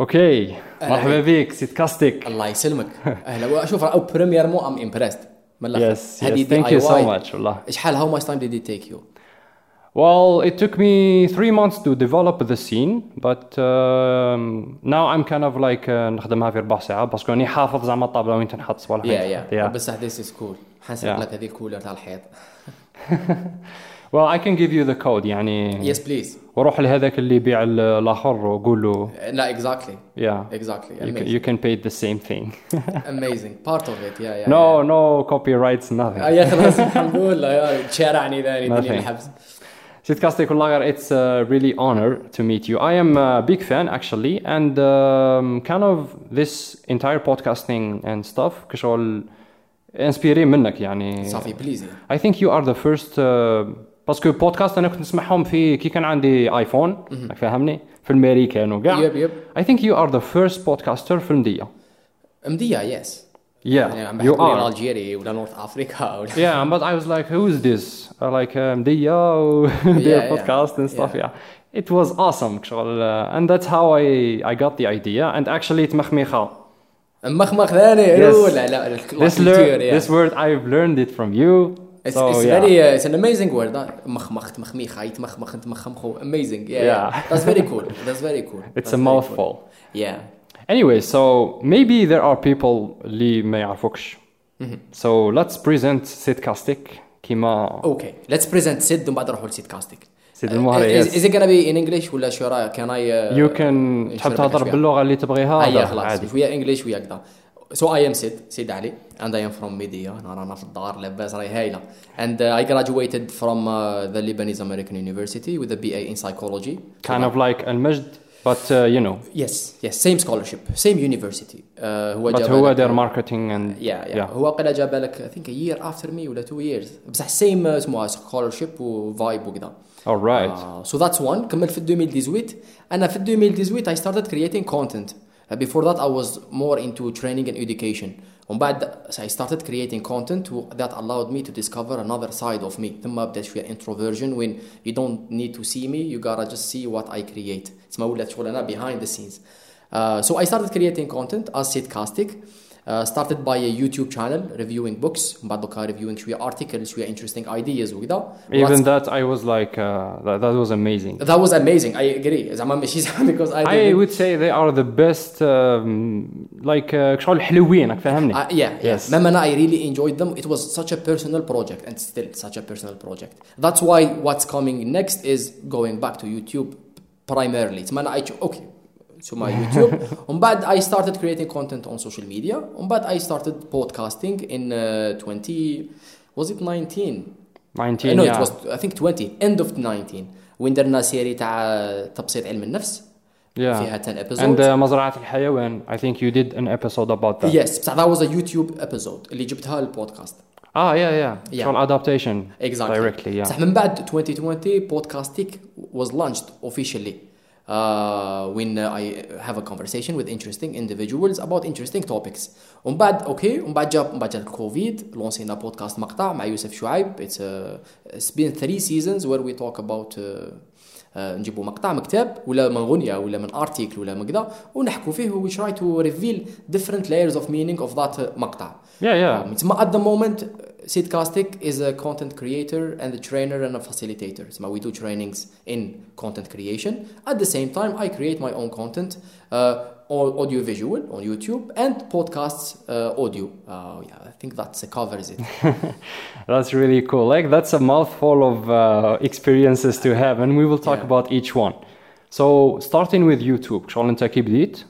اوكي مرحبا بك سيد كاستيك الله يسلمك اهلا شوف او بريمير مو ام امبرست من الاخر Yes, yes. Thank you so much والله. شحال how much time did it take you Well, it took me three months to develop the scene, but um, now I'm kind of like uh, نخدمها في ربع ساعة باسكو راني حافظ زعما الطابلة وين تنحط صوالح يا Yeah. يا بصح ذيس از كول حنسرق Yeah. لك هذه الكولر تاع الحيط Well, I can give you the code يعني يس بليز وروح لهذاك اللي يبيع الآخر وقول له لا اكزاكتلي يا اكزاكتلي يو كان باي ذا سيم ثينج اميزنج بارت اوف ات يا يا نو نو كوبي رايتس نذينج يا خلاص الحمد لله. يا تشارعني يعني ثاني يعني الدنيا الحبس سيد كاستيك والله اتس ريلي اونر تو ميت يو اي ام بيج فان اكشلي اند كان اوف ذيس انتاير بودكاستنج اند ستاف كشغل انسبيري منك يعني. صافي بليزي اي ثينك يو ار ذا فيرست باسكو بودكاست أنا كنت نسمعهم في كي كان عندي ايفون فاهمني في الامريكان وكاع يب يب I think you are the first podcaster في المدية مدية يس yeah يعني you are الجيري ولا نورث افريكا ولا yeah but I was like who is this uh, like uh, مدية و yeah. podcast and stuff Yeah. yeah it was awesome شغل uh, and that's how I I got the idea and actually تمخمخة مخمخ ثاني Yes. لا لا this lear- this word I've learned it from you It's, so it's yeah very uh, it's an amazing word uh, مخمخ تمخميخ يتمخمخ تمخمخو amazing yeah, yeah. Yeah. that's very cool that's very cool it's That's a very mouthful cool. yeah Anyway, so maybe there are people اللي ما يعرفوكش. So let's present Sid Kastik كيما okay let's present سيد ومن بعد نروحوا لسيد كاستيك سيد المهري is, is it gonna be in English ولا شو رايك can I uh, You can تحب نشربك تهضر شوية؟ باللغة اللي تبغيها هيا هضر خلاص عادي. شويه انجلش ويا كذا so I am Sid, Sid Ali, and I am from Médéa, Narana Fadar, Labbas Rayhaila. And uh, I graduated from uh, the Lebanese American University with a BA in psychology. Kind so of I, like Al Majd, but uh, you know. Yes, yes, same scholarship, same university. Uh, هو but هو their marketing and. Yeah, yeah. yeah. هو قال جاب I think a year after me ولا two years. بصح same uh, اسمها scholarship و vibe وكذا. Alright. so that's one. كملت في 2018. أنا في 2018 I started creating content. Uh, before that I was more into training and education. ومن بعد I started creating content و- that allowed me to discover another side of me. ثم بدأ شوية introversion when you don't need to see me you gotta just see what I create. تسمى ولات شغل أنا behind the scenes. Uh, so I started creating content as Sidcastic. Uh, started by a YouTube channel reviewing books. من بعد دوكا reviewing شوية articles شوية interesting ideas وكذا. Even Lots- that I was like uh, that, that was amazing. that was amazing. I agree. زعما ماشي زعما because I I did it. would say they are the best um, like uh, شغل حلوين راك فاهمني. Uh, yeah, Yes. yes. Mama I really enjoyed them. It was such a personal project and still such a personal project. That's why what's coming next is going back to YouTube primarily. It's I cho- okay to my YouTube. ومن بعد I started creating content on social media. ومن بعد I started podcasting in uh, 20 was it 19? 19 no, yeah. it was I think 20 end of 19 وين درنا سيري تاع تبسيط علم النفس yeah. فيها 10 episodes. And uh, مزرعة الحيوان I think you did an episode about that. Yes, بصح that was a YouTube episode اللي جبتها للبودكاست. Ah yeah yeah. Yeah. شغل adaptation Exactly. directly yeah. بصح من بعد 2020 Podcastic was launched officially. Uh, when uh, I have a conversation with interesting individuals about interesting topics. ومن بعد أوكي ومن بعد جاب من بعد جاب الكوفيد لونسينا بودكاست مقطع مع يوسف شعيب. It's uh, it's been three seasons where we talk about uh, uh, نجيبوا مقطع من كتاب ولا من غنية ولا من ارتيكل ولا من كذا ونحكوا فيه و we try to reveal different layers of meaning of that uh, مقطع. Yeah yeah. Um, تسمى at the moment Sidcastic is a content creator and a trainer and a facilitator. تسمى we do trainings in content creation. At the same time, I create my own content, uh, audio visual on YouTube and podcasts uh, audio. Uh, yeah, I think that covers it. That's really cool. Like that's a mouthful of uh, experiences to have, and we will talk Yeah. about each one. So starting with YouTube, شغل أنت كي بديت.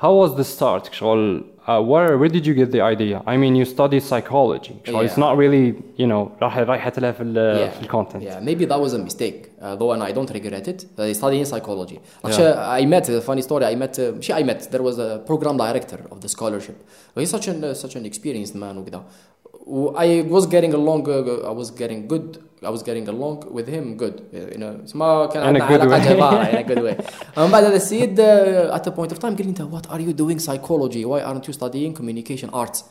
How was the start? شغل uh, where where did you get the idea? I mean, you studied psychology. شغل It's Yeah. not really you know راح رايحة لها في ال في الcontent. Yeah, maybe that was a mistake, uh, though, and I don't regret it. I studied in psychology. Actually, I met a funny story. I met, uh, she, I met. There was a program director of the scholarship. He's such an uh, such an experienced man. وكذا. و- I was getting along. Uh, I was getting good. I was getting along with him good. You know, ما كان In a عندنا good علاقة way. جبارة in a good way. من بعد هذا السيد uh, at a point of time قال لي انت what are you doing psychology? Why aren't you studying communication arts?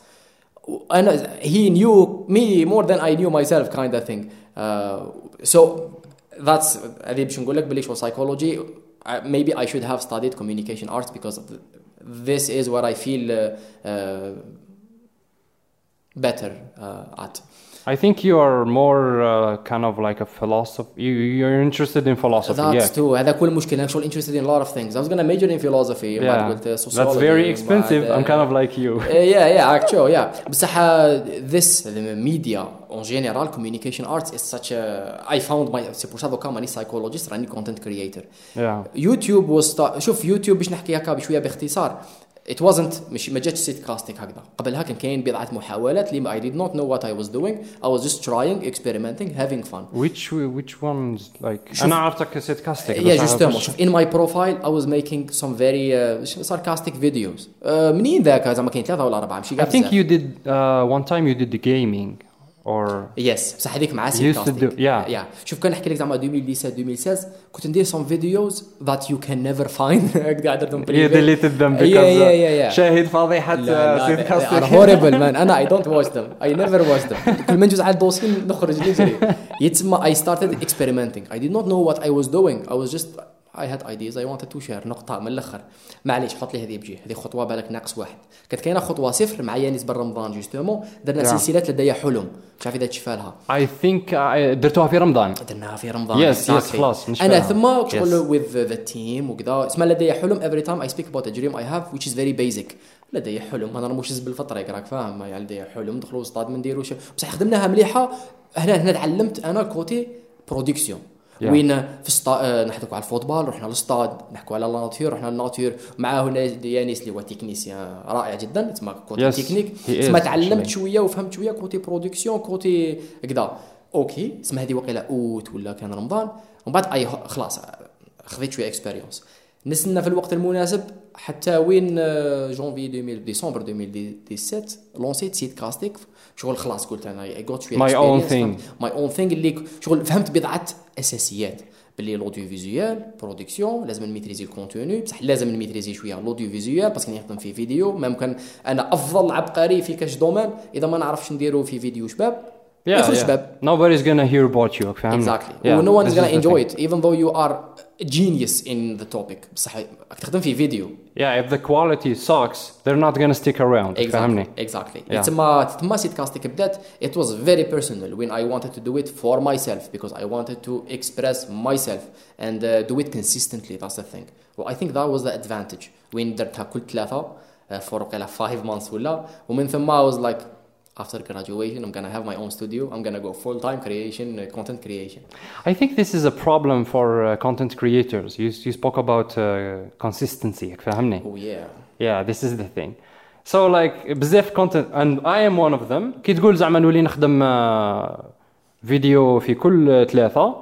and he knew me more than I knew myself kind of thing uh, so that's هذه باش نقول لك باللي شو psychology I, maybe I should have studied communication arts because th- this is what I feel uh, uh, better uh, at. I think you are more uh, kind of like a philosopher. You, you're interested in philosophy. That's yeah. too هذا كل مشكلة I'm actually interested in a lot of things I was gonna major in philosophy Yeah. قلت That's very expensive. بعد- I'm kind of like you. Uh, yeah, yeah, actually, yeah. بصح uh, this the media en general communication arts is such a I found my c'est pour ça دوكا ماني psychologist راني content creator. Yeah. يوتيوب was start, شوف يوتيوب باش نحكي هكا بشويه باختصار it wasn't مش ما جاتش سيت كاستينج هكذا قبلها كان كاين بضعه محاولات اللي I did not know what I was doing I was just trying experimenting having fun Which which ones like شوف- أنا عرفتك ست كاستيك yeah justement شوف in my profile I was making some very uh, sarcastic videos uh, منين ذاك زعما كاين ثلاثه ولا اربعه ماشي I كاع think بزاف. you did uh, one time you did the gaming or يس بصح هذيك مع Used سيت to كاستينج do- yeah. yeah. شوف كان نحكي لك زعما 2017 2016 كنت ندير some videos that you can never find هكذا درتهم you private. deleted them because yeah, yeah, uh, yeah, yeah. شاهد فضيحة لا uh, ست لا are كاستيك horrible man انا I don't watch them I never watch them كل ما نجوز على الدوسين نخرج نجري يتسمى I started experimenting I did not know what I was doing I was just اي هاد ايديز اي wanted تو شير نقطة من الأخر. معليش حط لي هذه بجي. هذه خطوة بالك ناقص واحد. كانت كاينة خطوة صفر مع يانيس برمضان رمضان جوستومون درنا yeah. سلسلة لدي حلم. مش عارف إذا تشفى لها. اي ثينك uh, درتوها في رمضان. درناها في رمضان. يس يس خلاص أنا ثم شغل وذ ذا تيم وكذا. اسمها لدي حلم. افري تايم اي سبيك اباوت دريم اي هاف which از فيري بيزك لدي حلم. ما نرموش في الطريق راك فاهم؟ يعني لدي حلم. ندخلوا سطاد ما نديروش بصح خدمناها مليحة. هنا هنا تعلمت أنا كوتي برودكسيون Yeah. وين في الستا... آه، نحكوا على الفوتبال رحنا للاستاد نحكوا على الناتور رحنا للناتور معاه هنا يانيس اللي هو تكنيسيان رائع جدا تسمى كوتي Yes, تكنيك تسمى تعلمت. شوية وفهمت شوية كوتي برودكسيون كوتي كذا أوكي اسمها هذه وقيلة أوت ولا كان رمضان ومن بعد أي خلاص خذيت شوية اكسبيريونس نستنى في الوقت المناسب حتى وين جونفي 2000 ديسمبر 2017 لونسيت سيت كاستيك شغل خلاص قلت أنا اي جوت شوية My own thing. ماي اون ثينغ اللي شغل فهمت بضعة اساسيات باللي الاوديو فيزيوال برودكسيون لازم نميتريزي الكونتوني بصح لازم نميتريزي شوية الاوديو فيزيوال باسكو نخدم في فيديو ممكن أنا افضل عبقري في كاش دومين اذا ما نعرفش نديرو في فيديو شباب Yeah, يخرج yeah. شباب Nobody's gonna hear about you فهمني exactly. Yeah, no one is this gonna enjoy thing. it even though you are genius in the topic بصح راك تخدم في فيديو Yeah, if the quality sucks, they're not gonna stick around. exactly فهمني؟ exactly Yeah. تما تما سيت كاستيك بدات it was very personal when I wanted to do it for myself because I wanted to express myself and uh, do it consistently that's the thing well, I think that was the advantage when درتها كل ثلاثة uh, for وقيلا five months ولا ومن ثم I was like after graduation I'm gonna have my own studio I'm gonna go full time creation uh, content creation I think this is a problem for uh, content creators. You, you spoke about uh, consistency. فهمني؟ oh yeah Yeah, this is the thing. So like بزاف content and I am one of them. كي تقول زعما نولي نخدم uh, فيديو في كل ثلاثة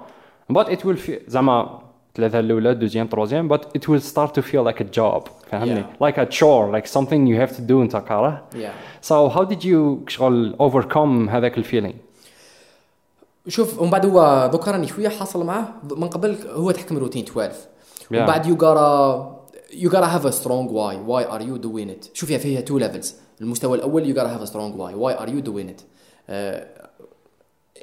but it will feel زعما ثلاثة الأولى دوزيام تروزيام but it will start to feel like a job فهمني Yeah. like a chore like something you have to do انت كاره yeah So how did you شغل overcome هذاك الفيلينج؟ شوف ومن بعد هو دوكا راني شويه حاصل معاه من قبل هو تحكم روتين 12 ومن Yeah. بعد يو gotta you gotta have a strong why why are you doing it شوف فيها فيها two levels المستوى الاول you gotta have a strong why why are you doing it uh,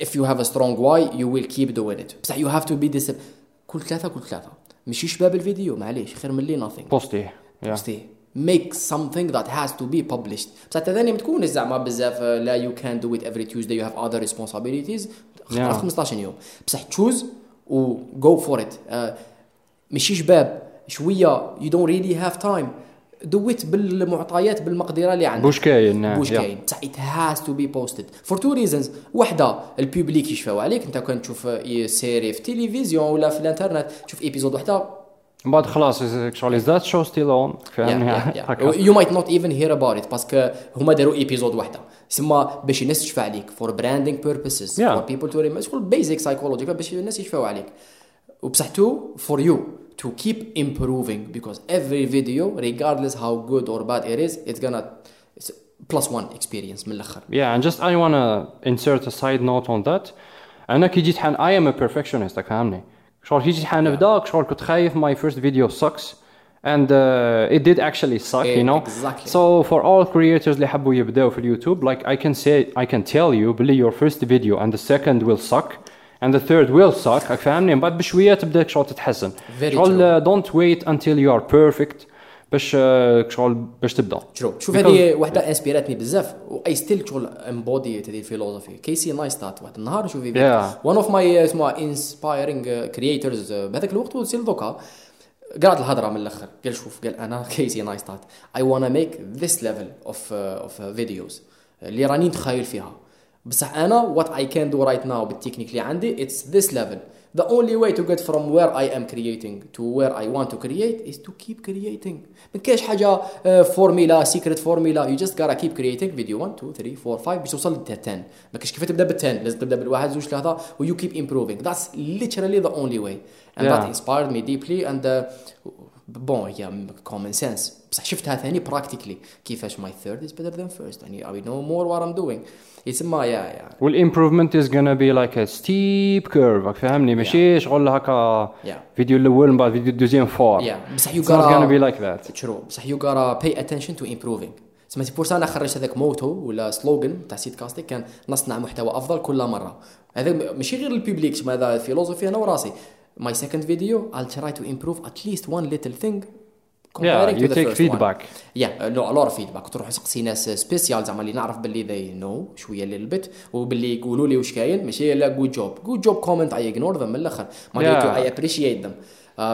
if you have a strong why you will keep doing it بصح you have to be disciplined كل ثلاثة كل ثلاثة. مشي شباب الفيديو معليش خير من لي ناثينغ بوستيه بوستيه ميك سامثينغ ذات هاز تو بي ببلشت بصح تاني ما تكونش زعما بزاف لا يو كان دو ات افري تيوزداي يو هاف اذر ريسبونسابيلتيز 15 يوم بصح تشوز و جو فور ات آه، ماشي شباب شوية يو دونت ريلي هاف تايم دويت بالمعطيات بالمقدرة اللي عندك. بوش كاين نعم بوش كاين. بصح ات هاز تو بي بوستد فور تو ريزونز وحدة البوبليك يشفاو عليك. انت كان تشوف سيري في التلفزيون ولا في الانترنت تشوف ايبيزود وحدة. من بعد خلاص اكشوالي ذات شو ستيل اون يو مايت نوت ايفن هير اباوت ات باسكو هما داروا ايبيزود وحدة. سما باش الناس تشفى عليك. فور براندينغ بيربسز فور بيبل تو ريمبر بيزيك سايكولوجي باش الناس يشفاو عليك. وبصح تو فور يو to keep improving because every video regardless how good or bad it is it's gonna it's plus one experience من الاخر Yeah, and just I wanna insert a side note on that. أنا كي جيت حان I am a perfectionist فهمني. شغل كي جيت حان نبدا شغل كنت خايف my first video sucks and uh, it did actually suck you know. Exactly. So for all creators اللي حبوا يبداو في اليوتيوب like I can say I can tell you بلي your first video and the second will suck And the third will suck راك فاهمني من بعد بشويه تبدا شغل تتحسن شغل don't wait until you are perfect باش شغل باش تبدا شوف شوف هذه وحده انسبيراتني بزاف واي ستيل شغل امبودي هذه الفيلوزوفي كيسي نايستات واحد النهار شوف. ون اوف ماي اسمها انسبايرينغ كرييترز بهذاك الوقت وسيل دوكا قالت الهضره من الآخر قال شوف قال أنا كيسي نايستات اي وأنا ميك ذيس ليفل اوف اوف فيديوز اللي راني نتخيل فيها بصح انا وات اي كان دو رايت ناو بالتكنيك اللي عندي اتس ذيس ليفل The only way to get from where I am creating to where I want to create is to keep creating. ما كاينش حاجة فورميلا سيكريت فورميلا you just gotta keep creating video 1 2 3 4 5 باش توصل لل 10 ما كاينش كيف تبدا بال 10 لازم تبدا بالواحد زوج ثلاثة و you keep improving. That's literally the only way. And Yeah. that inspired me deeply and uh, بون هي كومن سنس بصح شفتها ثاني براكتيكلي كيفاش ماي ثيرد از بيتر ذان فيرست يعني اي نو مور وات ام دوينغ يتسمى يا يا والامبروفمنت از غانا بي لايك ا ستيب كيرف فهمني ماشي شغل هكا فيديو الأول من بعد فيديو الدوزيام فور بصح يو غانا بي لايك ذات ترو بصح يو غانا باي اتنشن تو امبروفينغ سمعتي بورسا أنا خرجت هذاك موتو ولا سلوغن تاع سيت كاستيك كان نصنع محتوى افضل كل مره هذا ماشي غير البيبليك هذا فيلوزوفي أنا وراسي my second video I'll try to improve at least one little thing yeah comparing you to the take first one. feedback يا لو لور فيدباك تروح تسقسي ناس سبيسيال زعما اللي نعرف باللي they know شويه اللي البت وباللي يقولوا لي واش كاين ماشي لا جود جوب جود جوب كومنت اي اجنور ذم من الاخر ما Yeah. اي ابريشيت ذم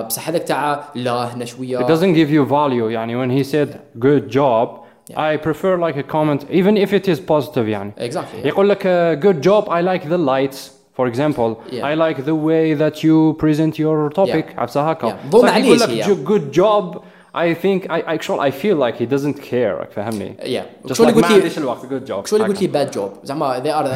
بصح هذاك تاع لا هنا شويه it doesn't give you value يعني when he said good job Yeah. I prefer like a comment even if it is positive يعني exactly yeah. يقول لك uh, good job I like the lights فور اكزامبل اي لايك ذا واي ذات يو بريزنت يور توبيك عرفت هكا ضم عليه يقول لك جود جوب اي ثينك اي actually I feel like he doesn't care فهمني؟ yeah. شو اللي قلت لي ليش الوقت جود جوب شو اللي قلت لي باد جوب زعما they are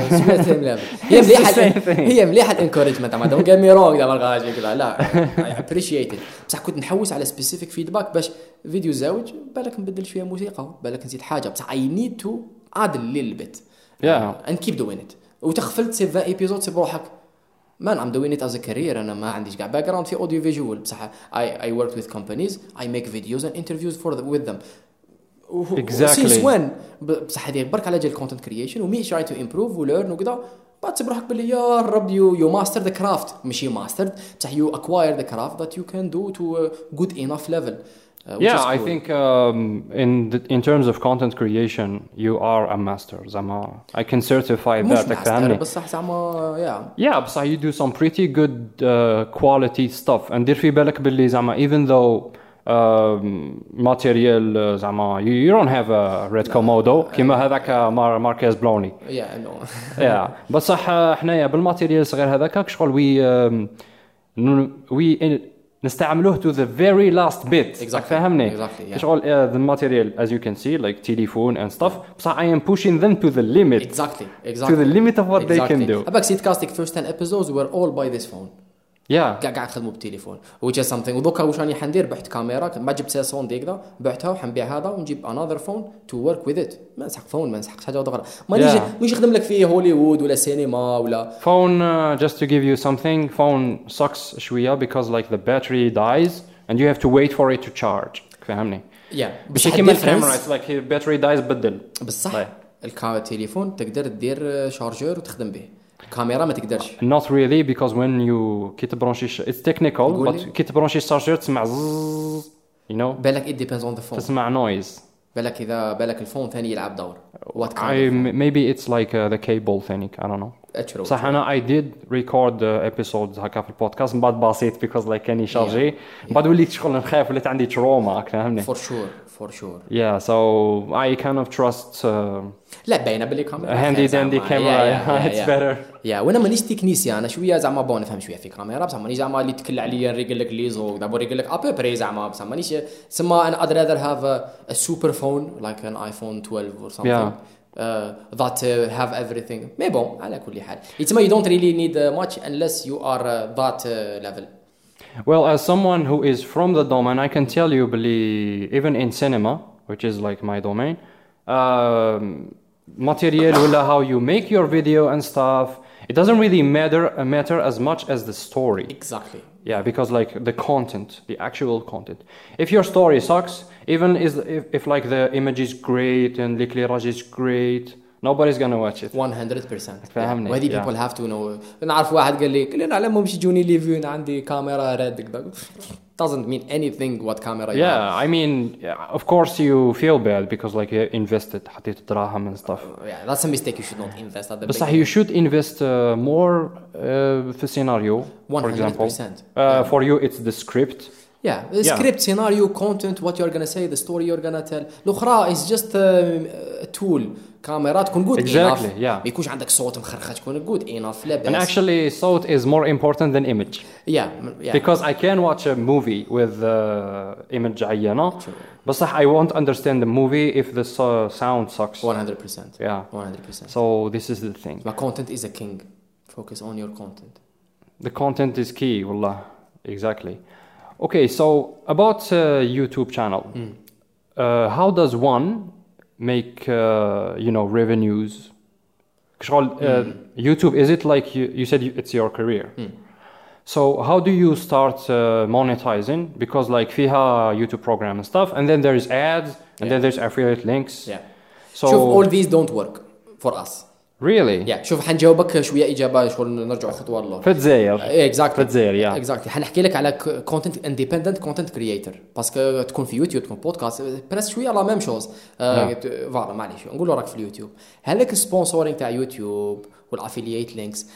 هي مليحه هي مليحه الانكورجمنت زعما دونت جيت مي رونغ زعما لا لا اي ابريشيت بصح كنت نحوس على سبيسيفيك فيدباك باش فيديو زوج بالك نبدل شوية موسيقى بالك نزيد حاجة بصح اي نيد تو اد ليل بيت yeah. And keep doing it. وتغفلت سي 20 ايبيزود سي بروحك مان ام دوين ات از كارير أنا ما عنديش كاع باك جراوند في اوديو فيجوال بصح اي اي ورك وذ كومبانيز اي ميك فيديوز اند انترفيوز فور وذ ذم. سينس وين بصح هذه برك على جال الكونتنت كرييشن ومي تراي تو امبروف وليرن وكذا بعد تسب روحك باللي يا رب يو يو ماستر ذا كرافت ماشي ماسترد بصح يو اكواير ذا كرافت ذات يو كان دو تو جود انف ليفل Yeah, I think um, in the, in terms of content creation, you are a master. زعما I can certify مش that. راك ماستر فاهمني؟ بصح زعما يا Yeah, بصح you do some pretty good uh, quality stuff and دير في بالك باللي زعما even though um, material uh, زعما you, you don't have a red komodo كيما هذاك مار ماركيز بلوني يا نو yeah. بصح uh, حنايا بالماتيريال الصغير هذاك شغل وي وي نستعملوه to the very last bit exactly. فهمني exactly, yeah. شغل uh, the material as you can see like telephone and stuff yeah. بصح I am pushing them to the limit exactly exactly to the limit of what exactly. they can do. About Sidcastic first 10 episodes were all by this phone. Yeah. كاع كاع نخدموا بالتليفون. which is something. ودوكا واش راني حندير؟ بحت كاميرا. ما جبت سيسون ديك ذا بعتها وحنبيع هذا ونجيب another phone to work with it. ما نسحق فون ما نسحقش حاجة أخرى مانيش Yeah. مانيش نخدم لك فيه هوليوود ولا سينما ولا uh, just to give you something, phone sucks شوية because like the battery dies and you have to wait for it to charge. فهمني؟ يا ماشي كيما الكاميرا it's like battery dies بدل. بصح طيب. الكا- التليفون تقدر دير شارجور وتخدم به. الكاميرا ما تقدرش Not really because when you كي تبرونشي it's technical قول but لي. كي تبرونشي الشارجور تسمع زز you know بالك it depends on the phone تسمع noise. بالك اذا بالك الفون ثاني يلعب دور وات I maybe it's like uh, the cable thing I don't know. كان صح انا I did record uh, episodes هكا في البودكاست من بعد بسيط because like كان يشارجي من بعد وليت شغل نخاف وليت عندي تروما فهمني؟ فور شور فور شور Yeah, so I kind of trust uh, لا باينه باللي كاميرا a handy dandy camera. it's better. يا وانا مانيش تكنيسيان انا شويه زعما بون نفهم شويه في كاميرا بصح مانيش زعما اللي تكل عليا نريقل لك لي زوق دابا نريقل لك ابو بري زعما بصح مانيش سما انا I'd rather have a, a super phone like an iPhone 12 or something Yeah. uh, that uh, have everything مي بون على كل حال يتسمى you don't really need uh, much unless you are uh, that uh, level Well, as someone who is from the domain, I can tell you, believe, even in cinema, which is like my domain, um, material, how you make your video and stuff, it doesn't really matter uh, matter as much as the story. Exactly. Yeah, because like the content, the actual content. If your story sucks, even is if, if like the image is great and the clearage is great, nobody's gonna watch it 100% فاهمني، وهذه yeah. people have to know نعرف واحد قال لي قال لي انا على مش يجوني لي فيو أنا عندي كاميرا ريد كذا doesn't mean anything what camera you have. yeah I mean yeah, of course you feel bad because like you invested حطيت دراهم and stuff yeah that's a mistake you should not invest at the بس صح beginning. you should invest uh, more uh, في السيناريو for 100%. example uh, Yeah. for you it's the script Yeah, the Yeah. script, scenario, content, what you're gonna say, the story you're gonna tell. الأخرى is just a, a tool. كاميرا تكون good Exactly, enough. yeah. ما يكونش عندك صوت مخرخة تكون good enough لا and بأس. actually thought is more important than image yeah, yeah. because I can watch a movie with uh, image عينة بس صح I won't understand the movie if the so- sound sucks 100%. yeah 100%. so this is the thing My content is a king. Focus on your content. the content is key والله exactly okay so about uh, YouTube channel uh, how does one make uh, you know revenues mm. youtube is it like you, you said it's your career mm. so how do you start uh, monetizing because like fiha youtube program and stuff and then there's ads and yeah. then there's affiliate links yeah so all these don't work for us really? Yeah. شوف حنجاوبك شوية إجابة شغل نرجع خطوة لورا. الجزائر اكزاكتلي الجزائر yeah. اكزاكتلي حنحكي لك على كونتنت اندبندنت كونتنت كرييتر باسكو تكون في يوتيوب تكون بودكاست بريس شوية لا ميم شوز فوالا معليش. نقول راك في اليوتيوب. هذاك السبونسورينغ تاع يوتيوب والافيلييت لينكس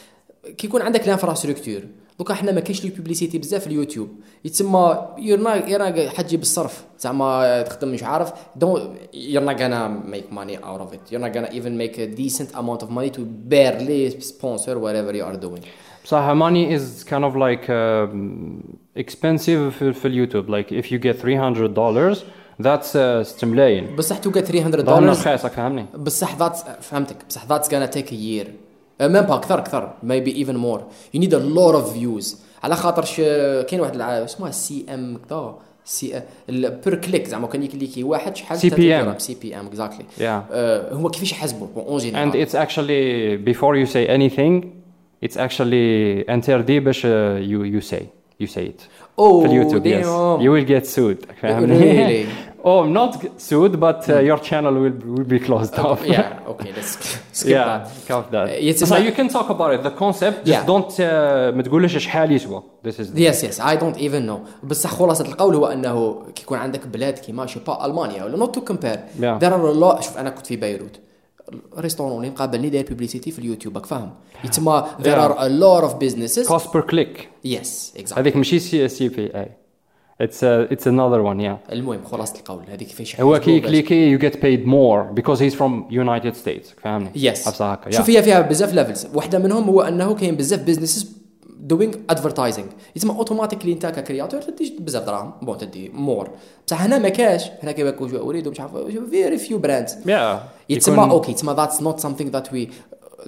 كي يكون عندك الانفراستركتور دوكا حنا ما كاينش لي بوبليسيتي بزاف في اليوتيوب. يتسمى يرنا يرنا حجي بالصرف زعما تخدم مش عارف. دون يرنا غانا ميك ماني اوت اوف ات يرنا غانا ايفن ميك ديسنت اماونت اوف ماني تو بيرلي سبونسر وات ايفر يو ار دوينغ بصح ماني از كان اوف لايك اكسبنسيف في اليوتيوب. لايك اف يو جيت 300 دولار ذاتس استملاين بصح تو جيت 300 دولار بصح ذاتس فهمتك. بصح ذاتس غانا تيك ا يير ميم با اكثر اكثر maybe even more you need a lot of views على خاطر ش... كاين واحد الع... اسمها سي ام كذا سي بير كليك زعما كان يكليكي واحد شحال CPM. سي بي ام اكزاكتلي yeah هو كيفاش يحسبوا اون and جينيرال it's actually before you say anything it's actually interdit باش uh, you you say you say it Oh, في اليوتيوب yes damn. you will get sued oh not sued but uh, your channel will will be closed off. Yeah okay let's skip yeah that. cut that. It's so about- you can talk about it. The concept just Yeah. don't uh, ما تقولش شحال يسوى. This is يس يس اي دونت ايفن نو بصح خلاصه القول هو إنه كي يكون عندك بلاد كيما شي با ألمانيا ولا نوت تو كومبير Yeah. ذير ار لو شوف أنا كنت في بيروت. ريستورون اللي مقابلني داير بيبليسيتي في اليوتيوب راك فاهم. يتسمى ذير Yeah. ار ا لوت اوف بزنسز cost per click. يس اكزاكتلي هذيك ماشي سي سي بي اي it's uh, it's another one yeah. المهم خلاصة القول. هذيك كيفاش هو كي كليكي you get paid more because he's from United States. فهمني؟ يس عرفت هكا شوف هي فيها بزاف ليفلز واحدة منهم هو أنه كاين بزاف بزنسز دوينغ ادفرتايزنج يتسمى اوتوماتيكلي أنت ككرياتور تدي بزاف دراهم. بون تدي مور بصح هنا ما كاش. هنا كيما يكون أريد مش عارف فيري فيو براندز yeah. يتسمى يكون- أوكي يتسمى that's not something that we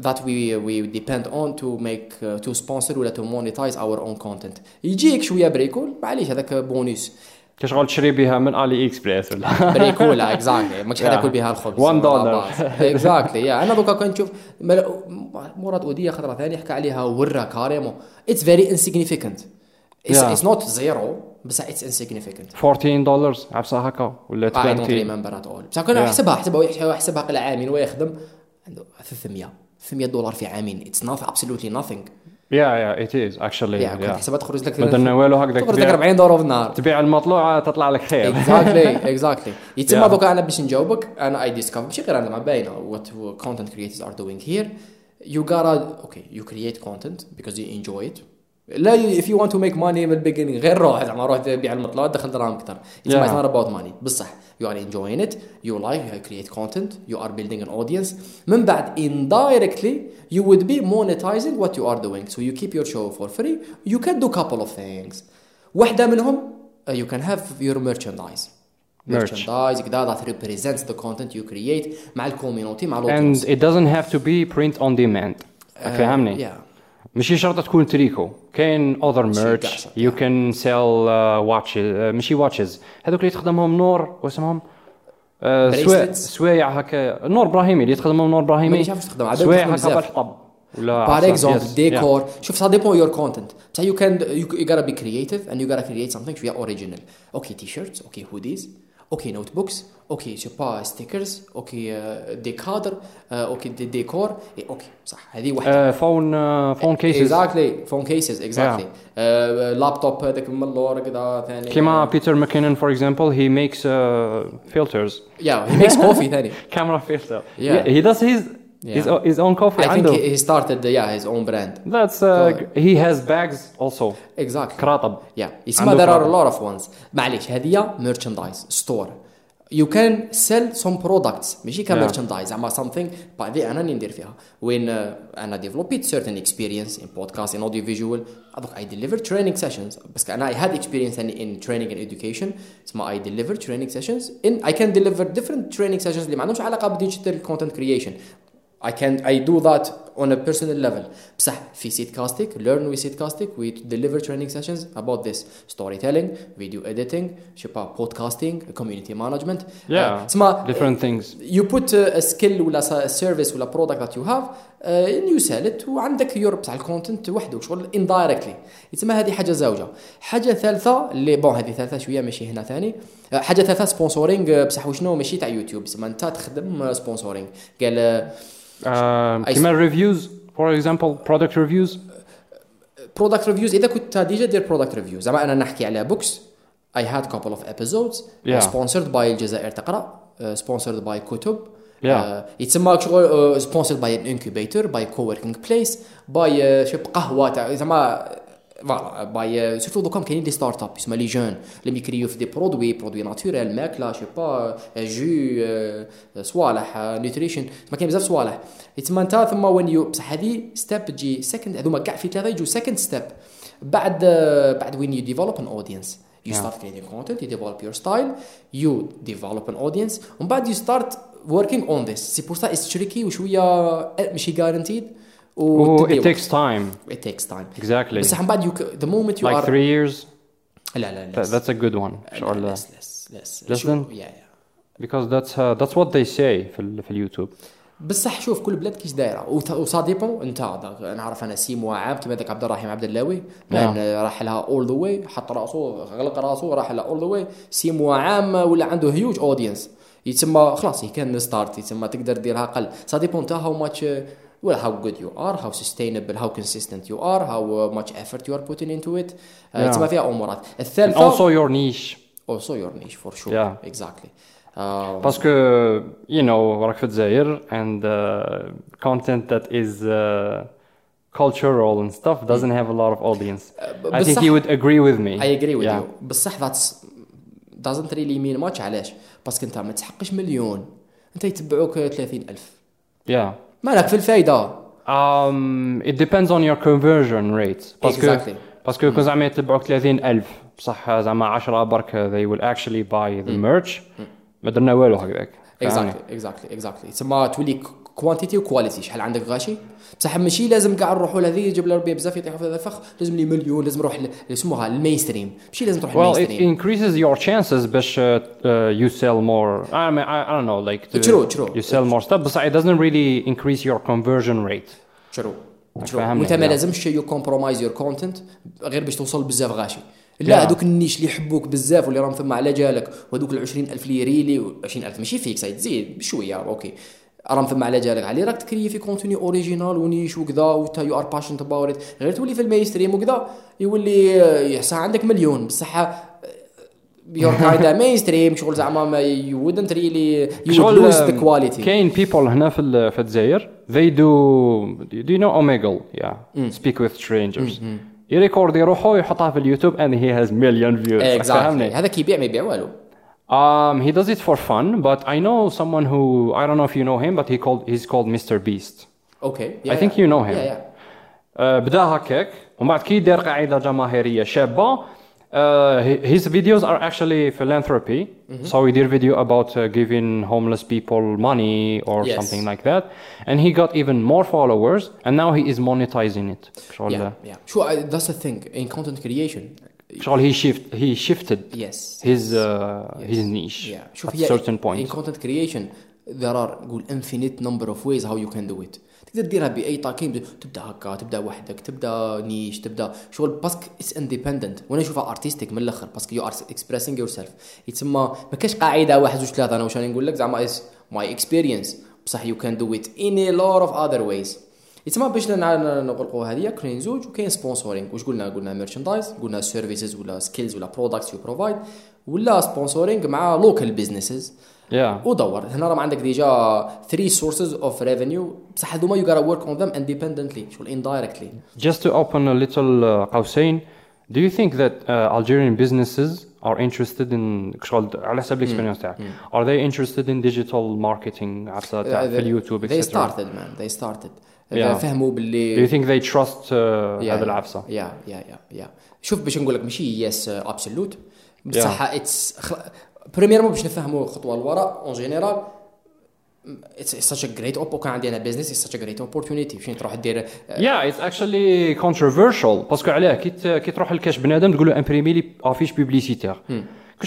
that we we depend on to make uh, to sponsor ولا to monetize our own content. يجيك شوية بريكول معليش هذاك بونus كشغل تشري بها من علي اكسبريس ولا بريكولا اكزاكتلي ماكش. ياكل بها الخبز One dollar. اكزاكتلي يا أنا دوكا كنت نشوف مل- مراد اوديه خضره ثانية حكى عليها ورا كاريمون اتس فيري انسيغنيفيكانت. اتس نوت زيرو بس اتس انسيغنيفيكانت 14 دولار عرفت هكا ولا I don't 20 remember at all. بصح كنا Yeah. احسبها احسبها هو يحسبها قل عامين ويخدم عنده 300 في 100 دولار في عامين. اتس نوت ابسولوتلي nothing. يا يا ات از اكشلي يا كنت حسبها تخرج لك بدنا والو هكذا تخرج لك 40 دولار في النهار تبيع المطلوعة تطلع لك خير. اكزاكتلي اكزاكتلي يتسمى دوكا أنا باش نجاوبك. أنا اي ديسكفر ماشي غير أنا مع باينة. وات كونتنت كريترز ار دوينغ هير يو غارا أوكي يو كرييت كونتنت بيكوز يو انجوي ات لا if you want to make money من البيجينينغ غير روح زعما روح بيع المطلع دخل دراهم اكثر it's Yeah. not not about money بصح you are enjoying it you like you create content you are building an audience من بعد indirectly you would be monetizing what you are doing so you keep your show for free you can do couple of things واحدة منهم uh, you can have your merchandise Merch. merchandise كذا that represents the content you create مع الكوميونتي مع and الاودينس it doesn't have to be print on demand فهمني yeah ماشي شرط تكون تريكو. كاين اذر ميرتش يو كان سيل واتشز ماشي واتشز هذوك اللي تخدمهم نور واسمهم؟ آه، سوايع سوايع هكا. نور إبراهيمي اللي تخدمهم نور إبراهيمي. سوايع هكا بالحطب. ولا بار اكزومبل ديكور شوف سا ديبون يور كونتنت بصح يو كان يو غاتا بي كرييتيف اند يو غاتا كرييت سامثينغ شوية اوريجينال أوكي تي شيرتس أوكي هوديز اوكي نوت بوكس اوكي جو با ستيكرز اوكي دي كادر اوكي دي ديكور إيه، اوكي صح هذه واحده فون فون كيسز اكزاكتلي فون كيسز اكزاكتلي لابتوب هذاك من اللور كذا ثاني كيما بيتر ماكينن فور اكزامبل he makes uh, filters يا هي ميكس كوفي ثاني camera filter Yeah. he does his his, Yeah. his own coffee I think عنده he started yeah his own brand that's uh, he has bags also exactly كراطب Yeah, يسمى عنده there are a product. lot of ones معليش هذه merchandise store you can sell some products ماشي ك Yeah. merchandise زعما something بعدين انا اللي ندير فيها وين uh, انا developed certain experience in podcast in audio visual دوك I deliver training sessions بس انا I had experience in, in training and education اسمها I deliver training sessions in I can deliver different training sessions اللي ما عندهمش علاقه بالديجيتال content creation I can I do that on a personal level بصح في سيتكاستيك learn with سيتكاستيك we deliver training sessions about this storytelling video editing شبا podcasting community management yeah uh, different things you put a, a skill ولا a service ولا product that you have uh, you sell it وعندك your بتاع الكونتنت وحده شغل indirectly يتسمى هذه حاجة زوجه حاجة ثالثه اللي بون هذه ثالثه شوية ماشي هنا ثاني uh, حاجة ثالثة سبونسورينج بصح وشنو؟ ماشي تاع يوتيوب. يسمى أنت تخدم سبونسورينج قال uh, كيما reviews for example product reviews برودكت ريفيوز إذا كنت ديجا دير برودكت ريفيوز زعما أنا نحكي على بوكس I had couple of episodes. Yeah. sponsored by الجزائر تقرأ. uh, sponsored by كتب. Yeah. uh, يتسمى شغل uh, sponsored by an incubator by co-working place by uh, شب قهوة تاع زعما فوالا باي سيرتو دوكا كاينين دي ستارت اب يسمى لي جون اللي يكريو في دي برودوي برودوي ناتوريل ماكله شي با جو صوالح نيوتريشن ما كاين بزاف صوالح يتسمى انت ثم وين يو بصح هذه ستيب تجي سكند هذوما كاع في ثلاثة يجوا سكند ستيب بعد آه، بعد وين يو ديفلوب ان اودينس You Yeah. start creating content, you develop your style, you develop an audience, ومن بعد you start working on this. سي بور سا it's tricky وشويه آه، ماشي guaranteed. Oh, وتدي it takes time. It takes time. exactly. بصح من بعد you the moment you like are three years? لا لا less. that's a good one لا، less less less. Less than? yeah, yeah. because that's uh, that's what they say في ال- في اليوتيوب بصح شوف كل بلاد كيش دايرة. وسا ديبون انت نعرف أنا سي موا عام كيما ذاك عبد الرحيم عبد اللاوي. راح لها اول ذا واي حط راسو غلق راسو راح لها اول ذا واي سي موا عام ولا عنده هيوج اودينس يتسمى خلاص كان ستارت يتسمى تقدر ديرها أقل. سا ديبون انت هاو ماتش well how good you are how sustainable how consistent you are how uh, much effort you are putting into it uh, Yeah. يتسمى فيها امورات and الثالثه also your niche also your niche for sure Yeah. exactly um, باسكو you know راك في الجزائر and uh, content that is uh, cultural and stuff doesn't have a lot of audience I think بصح- he would agree with me I agree with yeah. you بصح that's doesn't really mean much علاش باسكو انت ما تحقش مليون انت يتبعوك 30000 yeah مالك في الفايده um, it depends on your conversion rate باسكو. باسكو كون زعما يتبعوك 30000 بصح زعما 10 برك they will actually buy the merch ما درنا والو هكذاك exactly exactly exactly تسمى تولي كوانتيتي وكواليتي شحال عندك غاشي بصح ماشي لازم كاع نروحوا لهذه يجيب لي ربي بزاف يطيحوا في هذا الفخ لازم لي مليون لازم نروح يسموها المين ستريم ماشي لازم تروح Well, المين it ستريم increases your chances باش uh, uh, you sell more. I mean, I, I don't know, like to, True, true. you sell more stuff, but it doesn't really increase your conversion rate. شرو فهمني، وانت ما yeah. لازمش يو كومبرومايز يور كونتنت غير باش توصل بزاف غاشي Yeah. لا هذوك النيش اللي يحبوك بزاف واللي راهم ثم على جالك وهذوك ال 20000 اللي يريلي 20000 ماشي فيك سايد زيد بشويه أوكي راهم ثم على جالك. علي راك تكري في كونتوني اوريجينال ونيش وكذا وتا يو ار باشنت اباوت غير تولي في الماي ستريم وكذا يولي يحسن عندك مليون. بصح يور كايندا ماي ستريم شغل زعما ما يو you would شغل lose the quality. كاين people هنا في في الجزائر they do do you know Omegle? Yeah. speak with strangers. يريكورد يروحوا يحطها في اليوتيوب and he has million views. Exactly. فاهمني؟ هذا كيبيع ما يبيع والو. Um, he does it for fun, but I know someone who I don't know if you know him, but he called he's called Mr. Beast. اوكي I think you know him. yeah, yeah. Uh, بدا هكاك ومن بعد كي دار قاعده جماهيريه شابه uh, hi- his videos are actually philanthropy so he did video about uh, giving homeless people money or Yes. something like that and he got even more followers and now he is monetizing it شغل Yeah, yeah. Sure, I, that's the thing in content creation. شغل he shifted Yes. his uh, his niche Yeah. شوف هي certain in point content creation there are نقول infinite number of ways how you can do it. تقدر تديرها بأي طاقم تبدأ هكا تبدأ وحدك تبدأ نيش تبدأ شغل باسكو اتس اندبندنت وأنا نشوفها ارتستيك من الأخر باسكو يو ار اكسبريسينغ يور سيلف يتسمى ما كاش قاعدة واحد زوج ثلاثة أنا واش راني نقول لك زعما ماي اكسبيرينس بصح يو كان دو ات ان ا لوت اوف اذر ويز يتسمى باش نغلقوا هذه كاين زوج وكاين سبونسورينغ واش قلنا؟ قلنا ميرشاندايز قلنا سيرفيسز ولا سكيلز ولا برودكتس يو بروفايد ولا سبونسورينغ مع لوكال بزنسز Yeah. ودور هنا راه عندك ديجا 3 sources of revenue. بصح هذوما you gotta work on them independently شغل indirectly. Just to open a little uh, قوسين do you think that uh, Algerian businesses are interested in شغل على حسب الاكسبيرينس تاعك. are they interested in digital marketing عرفت تاع في اليوتيوب they etc started man. They started. Yeah. فهموا do you باللي think they trust uh, Yeah, هذا yeah. العفسة? يا يا يا يا شوف باش نقول لك ماشي يس ابسولوت بصح اتس بريميرمون باش نفهموا خطوه لورا اون جينيرال اتس such a great op كان عندي أنا بزنس اتس such a great opportunity. فين تروح دير yeah it's actually controversial. باسكو علاه كي تروح لكاش بنادم تقول له امبريمي لي افيش بوبليسيتير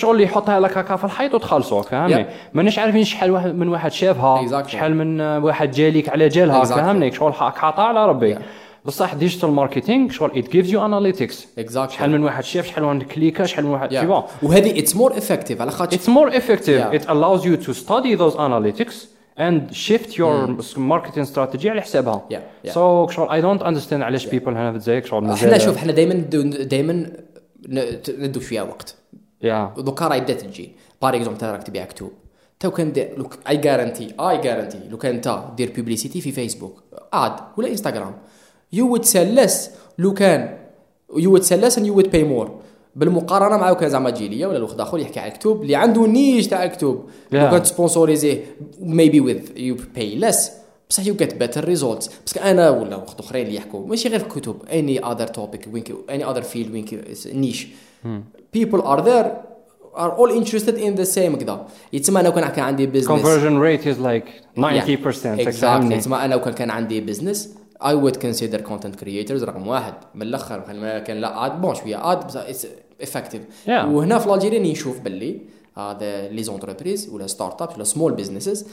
اللي يحطها لك هكا في الحيط وتخلصوا فهمني Yeah. مانيش عارفين شحال واحد من واحد شافها Exactly. شحال من واحد جاليك على جالها Exactly. فهمني شغل حاطها على ربي Yeah. بصح ديجيتال ماركتينغ شغل it gives you analytics Exactly. شحال من واحد شاف شحال من واحد كليكا شحال من واحد vois. وهذه اتس مور افكتيف على خاطر more effective. Yeah. It allows you to study those analytics and shift your marketing strategy على حسابها. So شغل I don't understand علاش people هنا في الجزائر شغل إحنا شوف إحنا دائما دائما ندو فيها وقت Yeah. دوكا راهي بدات تجي بار اكزومبل راك تبيع كتب تو كان دير لوك اي جارانتي اي جارانتي لو كان انت دير بيبليسيتي في فيسبوك اد ولا انستغرام يو وود سيل ليس لو كان يو وود سيل ليس اند يو وود باي مور بالمقارنة مع لو كان زعما تجي ليا ولا واحد اخر يحكي على الكتب اللي عنده نيش تاع الكتب. لو Yeah. كان تسبونسوريزيه ميبي وذ يو باي ليس بصح يو جيت بيتر ريزولتس باسكو أنا ولا واحد أخرين اللي يحكوا. ماشي غير في الكتب اني اذر توبيك وين اني اذر فيلد وين نيش people are there are all interested in the same كذا يتسمى أنا كان كان عندي بزنس Conversion rate is like 90%. exactly. فهمني؟ يتسمى أنا لو كان عندي بزنس I would consider content creators رقم واحد. من الأخر كان لا اد بون شوية اد بس اتس افكتيف Yeah. وهنا في الجيريا نشوف باللي هذا لي زونتربريز ولا ستارت ابس ولا سمول بزنسز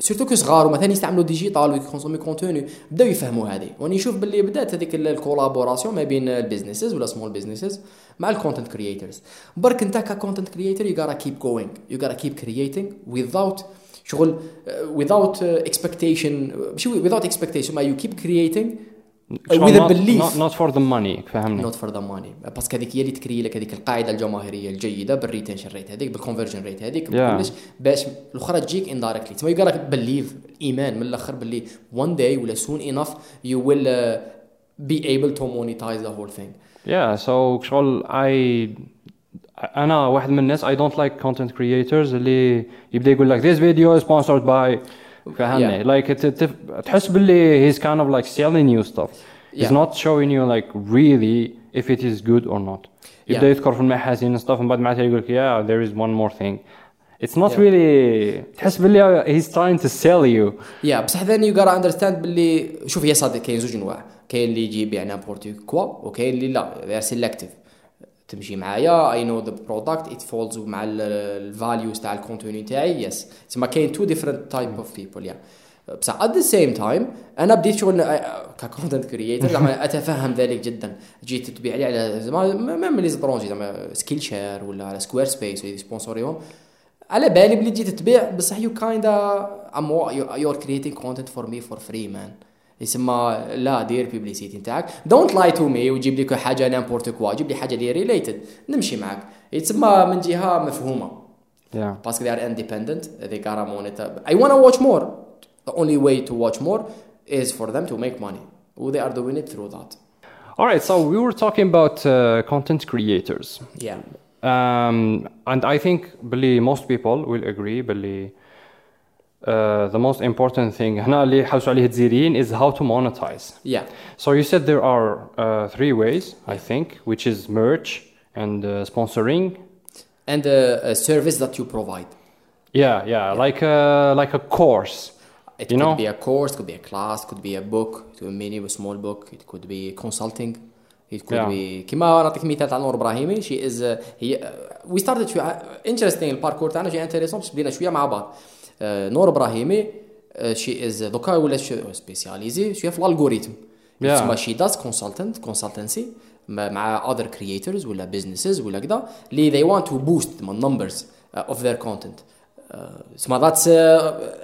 سورتو كو صغار ومثلا يستعملوا ديجيتال ويكونسومي كونتوني بداو يفهموا هذه. واني نشوف باللي بدات هذيك الكولابوراسيون ما بين البيزنسز ولا سمول بيزنسز مع الكونتنت كرييترز برك أنت ككونتنت كرييتر يو gotta keep going you gotta keep creating without شغل uh, expectation ماشي without expectation ما you keep creating وذا بليف نوت فور ذا ماني فهمني نوت فور ذا ماني باسكو هذيك هي اللي تكري لك هذيك القاعدة الجماهيرية الجيدة بالريتنشن ريت هذيك بالكونفرجن ريت هذيك yeah. باش الأخرى تجيك اندايركتلي تما يقول لك بليف إيمان من الأخر باللي وان داي ولا سون انف يو ويل بي ايبل تو مونيتايز ذا هول ثينج يا سو شغل اي أنا واحد من الناس اي دونت لايك كونتنت كرييترز اللي يبدأ يقول لك ذيس فيديو سبونسرد باي فهمني Yeah. like ت- ت- تحس باللي he's kind of like selling you stuff he's Yeah. not showing you like really if it is good or not يبدا Yeah. يذكر في المحاسن stuff ومن بعد معناتها يقول لك yeah there is one more thing it's not Yeah. really تحس باللي he's trying to sell you يا بصح ثاني يو gotta اندرستاند باللي شوف يا صادق كاين زوج انواع كاين اللي يجي يبيع نامبورت كوا وكاين اللي لا سيلكتيف تمشي معايا. اي نو ذا برودكت ات فولز مع الفاليوز تاع الكونتوني تاعي. يس تسمى كاين تو ديفرنت تايب اوف بيبل يا بصح ات ذا سيم تايم أنا بديت شغل ككونتنت كرييتر زعما أتفهم ذلك جدا. جيت تبيع لي على زعما ميم لي زبرونجي زعما سكيل شير ولا على سكوير سبيس ولا سبونسوريهم على بالي بلي جيت تبيع. بصح يو كايندا يو ار كرييتينغ كونتنت فور مي فور فري مان يسمى لا دير بيبليسيتي نتاعك دونت لاي تو مي وجيب لي حاجة نامبورت كوا جيب لي حاجة اللي ريليتد نمشي معك يتسمى من جهه مفهومه yeah باسكو they are independent they gotta monitor I wanna watch more the only way to watch more is for them to make money they are doing it through that all right so we were talking about uh, content creators yeah Um, and I think Billy, most people will agree Billy, uh, the most important thing هنا اللي حوسوا عليه الجزائريين is how to monetize. yeah So you said there are uh, three ways, I think, which is merch and uh, sponsoring. and uh, a service that you provide Yeah, yeah, like a, like a course. It You could know? be a course, could be a class, could be a book, to a mini or small book. It could be consulting. It could Yeah. be كما نعطيك مثال تاع نور ابراهيمي شي از هي وي ستارتد شويه انترستينغ الباركور تاعنا شي انتريسون باش بدينا شويه مع بعض آه، نور إبراهيمي آه، شي إز دوكا ولا سبيسياليزي شوية في الالغوريثم تسمى شي داز كونسلتنت كونسلتنسي مع اذر كرييترز ولا بزنسز ولا كذا اللي they want to boost the numbers اوف of their content. تسمى ذاتس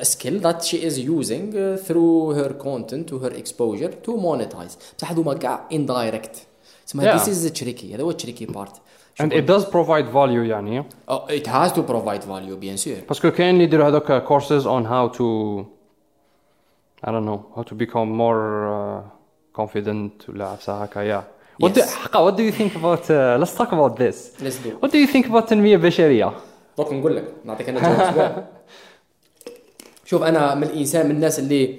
سكيل ذات شي از يوزينغ ثرو هير كونتنت و هير اكسبوجر تو مونيتايز بصح هذوما كاع اندايركت تسمى ذيس از تريكي هذا هو تريكي بارت and it does provide value يعني Oh, it has to provide value bien sûr باسكو كاين اللي يديروا هذوك courses on how to I don't know how to become more uh, confident ولا عفسه هكا yeah what do, Yes. حقا what do you think about uh, let's talk about this let's do what do you think about التنمية البشرية دوك نقول لك نعطيك انا جواب شباب. شوف انا من الانسان من الناس اللي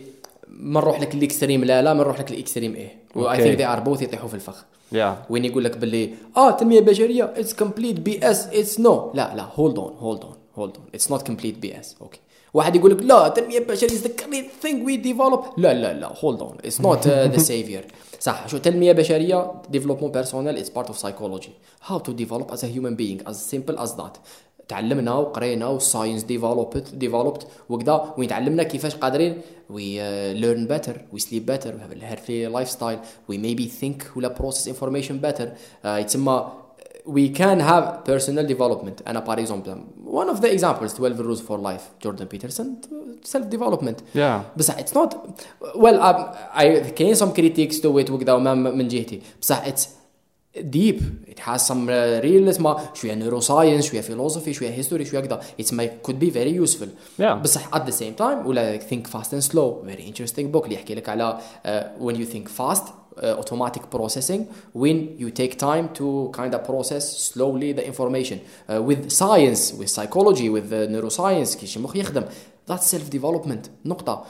ما نروح لك الإكستريم لا لا ما نروح لك الإكستريم إيه. واي. ثينك ذي ار بوث يطيحوا في الفخ. Yeah. وين يقول لك باللي آه التنميه البشريه اتس كومبليت بي اس اتس نو لا لا هولد اون هولد اون هولد اون اتس نوت كومبليت بي اس أوكي واحد يقول لك لا التنميه البشريه از ذا جريت ثينج وي ديفلوب لا لا لا هولد اون اتس نوت ذا سيفير صح. شو تنمية بشرية ديفلوبمون بيرسونيل اتس بارت اوف سايكولوجي هاو تو ديفلوب از ا هيومن بينج از سيمبل از ذات تعلمنا وقرينا والساينس ديفلوبت ديفلوبت وكذا وين تعلمنا كيفاش قادرين. وي ليرن بيتر وي سليب بيتر وي هاف الهيلثي لايف ستايل وي ميبي ثينك ولا بروسيس انفورميشن بيتر يتسمى we can have personal development. أنا par exemple one of the examples 12 rules for life. Jordan Peterson self development yeah. بصح it's not well um, I كاين some critiques to it وكذا وما من جهتي. بصح it's deep it has some uh, real اسمها شويه neuroscience شويه philosophy شويه history شويه كذا it's my could be very useful Yeah. بصح at the same time ولا think fast and slow very interesting book اللي يحكي لك على uh, when you think fast uh, automatic processing when you take time to kind of process slowly the information uh, with science with psychology with uh, neuroscience كيش المخ يخدم that's self development نقطة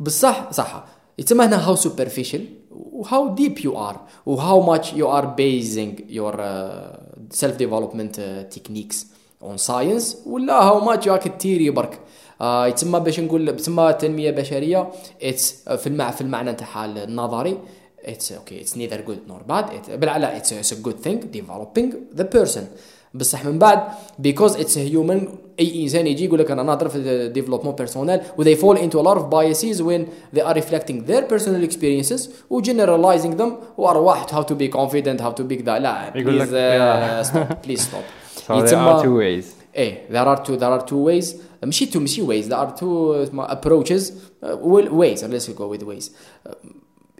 بصح صح يتسمى هنا how superficial و How deep you are و how much you are basing your uh, self development uh, techniques on science ولا how much راك تيري برك آه يتسمى باش نقول يتسمى تنميه بشريه اتس في المع في المعنى تاعها النظري اتس أوكي اتس neither good nor bad it, بالعلا اتس a good thing developing the person بصح من بعد because it's a human اي انسان يجي يقول لك انا نهضر في ديفلوبمون بيرسونيل و they fall into a lot of biases when they are reflecting their personal experiences و generalizing them وارواح how to be confident how to be كذا لا يقول لك- please uh, stop please stop so there are two ways ايه there are two there are two ways ماشي two ماشي ways there are two اسمها approaches uh, well, ways let's go with ways uh,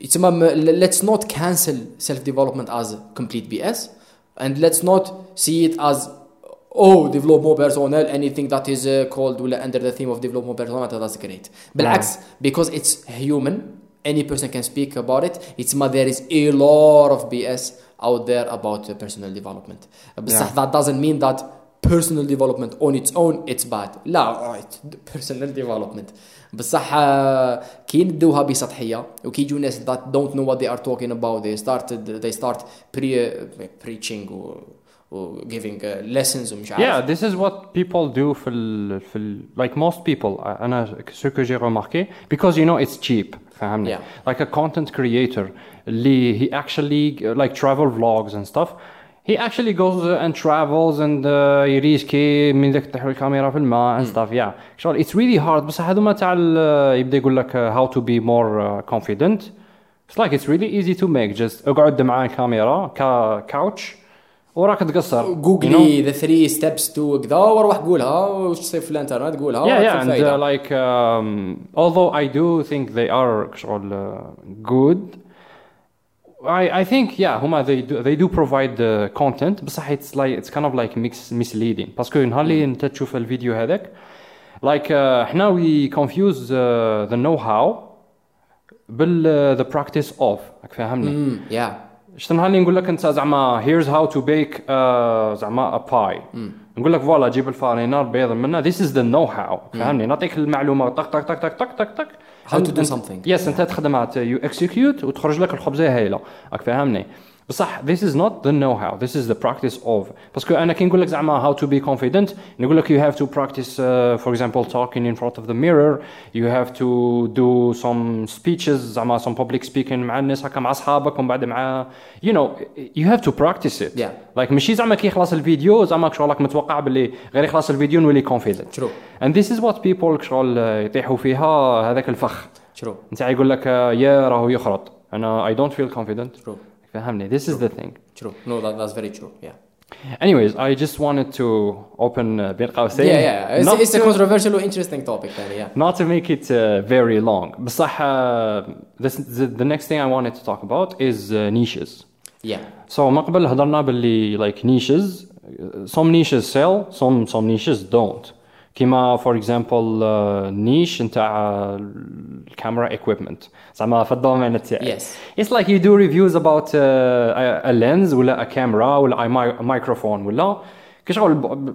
يتسمى م- let's not cancel self development as complete BS and let's not see it as oh development personnel anything that is uh, called ولا under the theme of development personnel that's great بالعكس because it's human any person can speak about it it's ma there is a lot of BS out there about uh, personal development بصح Yeah. that doesn't mean that personal development on its own it's bad لا it's personal development بصح آه، كي ندوها بسطحيه وكي يجوا ناس that don't know what they are talking about they started they start pre preaching و, و giving uh, lessons ومش عارف Yeah, this is what people do في ال, في ال, like most people. أنا ce que j'ai remarqué because you know it's cheap. فهمني؟ Yeah. Like a content creator اللي he actually like travel vlogs and stuff. He actually goes uh, and travels and uh, يريسكي من ذاك تحوي الكاميرا في الماء and stuff. Yeah, شغل it's really hard. بس هذوما تاع ال- يبدا يقول لك uh, how to be more uh, confident. It's like it's really easy to make. Just اقعد مع الكاميرا كاوتش وراك تقصر. you know? جوجلي ذا ثري ستيبس تو كذا وروح قولها وش تصير في الانترنت قولها yeah, وراك yeah, في and الفايدة. uh, like um, although I do think they are شغل uh, good, I I think yeah, هما they do they do provide the content بصح it's like it's kind of like mix misleading باسكو نهار اللي انت تشوف الفيديو هذاك like uh, احنا we confuse uh, the know how بال uh, the practice of راك فاهمني امم يا شفت نهار اللي نقول لك انت زعما here's how to bake uh, زعما a pie نقول لك فوالا جيب الفارينه البيض منها this is the know how فهمني نعطيك المعلومه طق طق طق طق طق طق طق How to do something. يس أنت تخدمها you execute وتخرج لك الخبزه هايلة راك فاهمني بصح this is not the know-how this is the practice of باسكو انا كي نقول لك زعما how to be confident نقول لك you have to practice uh, for example talking in front of the mirror you have to do some speeches زعما some public speaking مع الناس هكا مع اصحابك ومن بعد مع you know you have to practice it Yeah. like ماشي زعما كي يخلص الفيديو زعما شغل راك متوقع باللي غير يخلص الفيديو نولي confident True. and this is what people شغل يطيحوا فيها هذاك الفخ True. انت يقول لك آه، يا راهو يخرط انا I don't feel confident True. فهمني this is the thing True. No, that, that's very true. Yeah. anyways I just wanted to open uh, بين قوسين Yeah, yeah. It's, not, it's a to, controversial or interesting topic, then, yeah. not to make it uh, very long بصح uh, this, the, the next thing I wanted to talk about is uh, niches Yeah. so من قبل هضرنا باللي like niches some niches sell some some niches don't كيما for example uh, niche نتاع الكاميرا equipment زعما في الدومين تاعي Yes. It's like you do reviews about uh, a, a lens ولا a camera ولا a, mi- a microphone ولا كشغل ب- ب-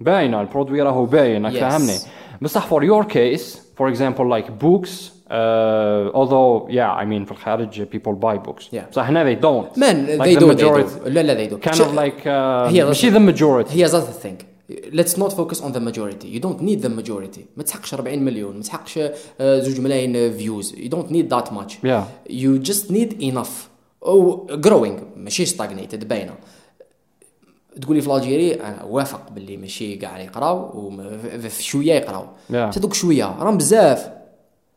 باينه البرودوي راهو باين راك Yes. فاهمني بصح for your case for example like books uh, although yeah I mean في الخارج people buy books Yeah. بصح هنا they don't Man, like they the do, majority they do. لا لا they do. kind Sh- of like uh, هي ماشي the majority Here's the thing. Let's not focus on the majority. You don't need the majority. ما تحقش 40 مليون، ما تحقش آه، زوج ملايين. You don't need that much. Yeah. You just need enough. Oh, growing ماشي stagnated باينة. تقولي في الجيري أنا وافق باللي ماشي كاع يقراو وفي شوية يقراو Yeah. هذوك شوية راهم بزاف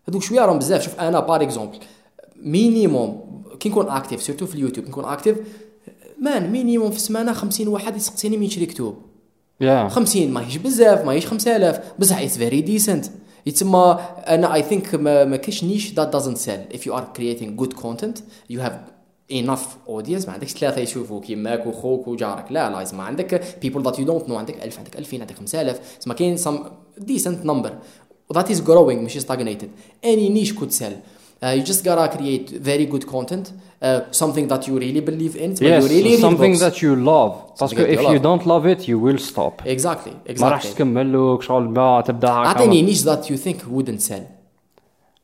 هذوك شوية راهم بزاف شوف أنا بار اكزومبل مينيموم كي نكون اكتيف سيرتو في اليوتيوب نكون اكتيف مان مينيموم في السمانة 50 واحد يسقسيني من يشري كتب yeah. 50 ماهيش بزاف ماهيش 5000 بصح اتس فيري ديسنت يتسمى أنا اي ثينك ما, ما كاينش نيش ذات دازنت سيل اف يو ار كرييتينغ جود كونتنت يو هاف enough audience. ما عندكش ثلاثة يشوفوك يماك وخوك وجارك. لا لا يسمى عندك people that you don't know عندك 1000 عندك 2000 عندك 5000 يسمى كاين some decent number. That is growing مش stagnated. Any niche could sell. Uh, you just gotta create very good content, uh, something that you really believe in. but yes you really read something books. that you love Something باسكو that you if you love. don't love it you will stop Exactly, ما راحش exactly. تكمل وك شغل ما تبدا هكا اعطيني niche that you think wouldn't sell.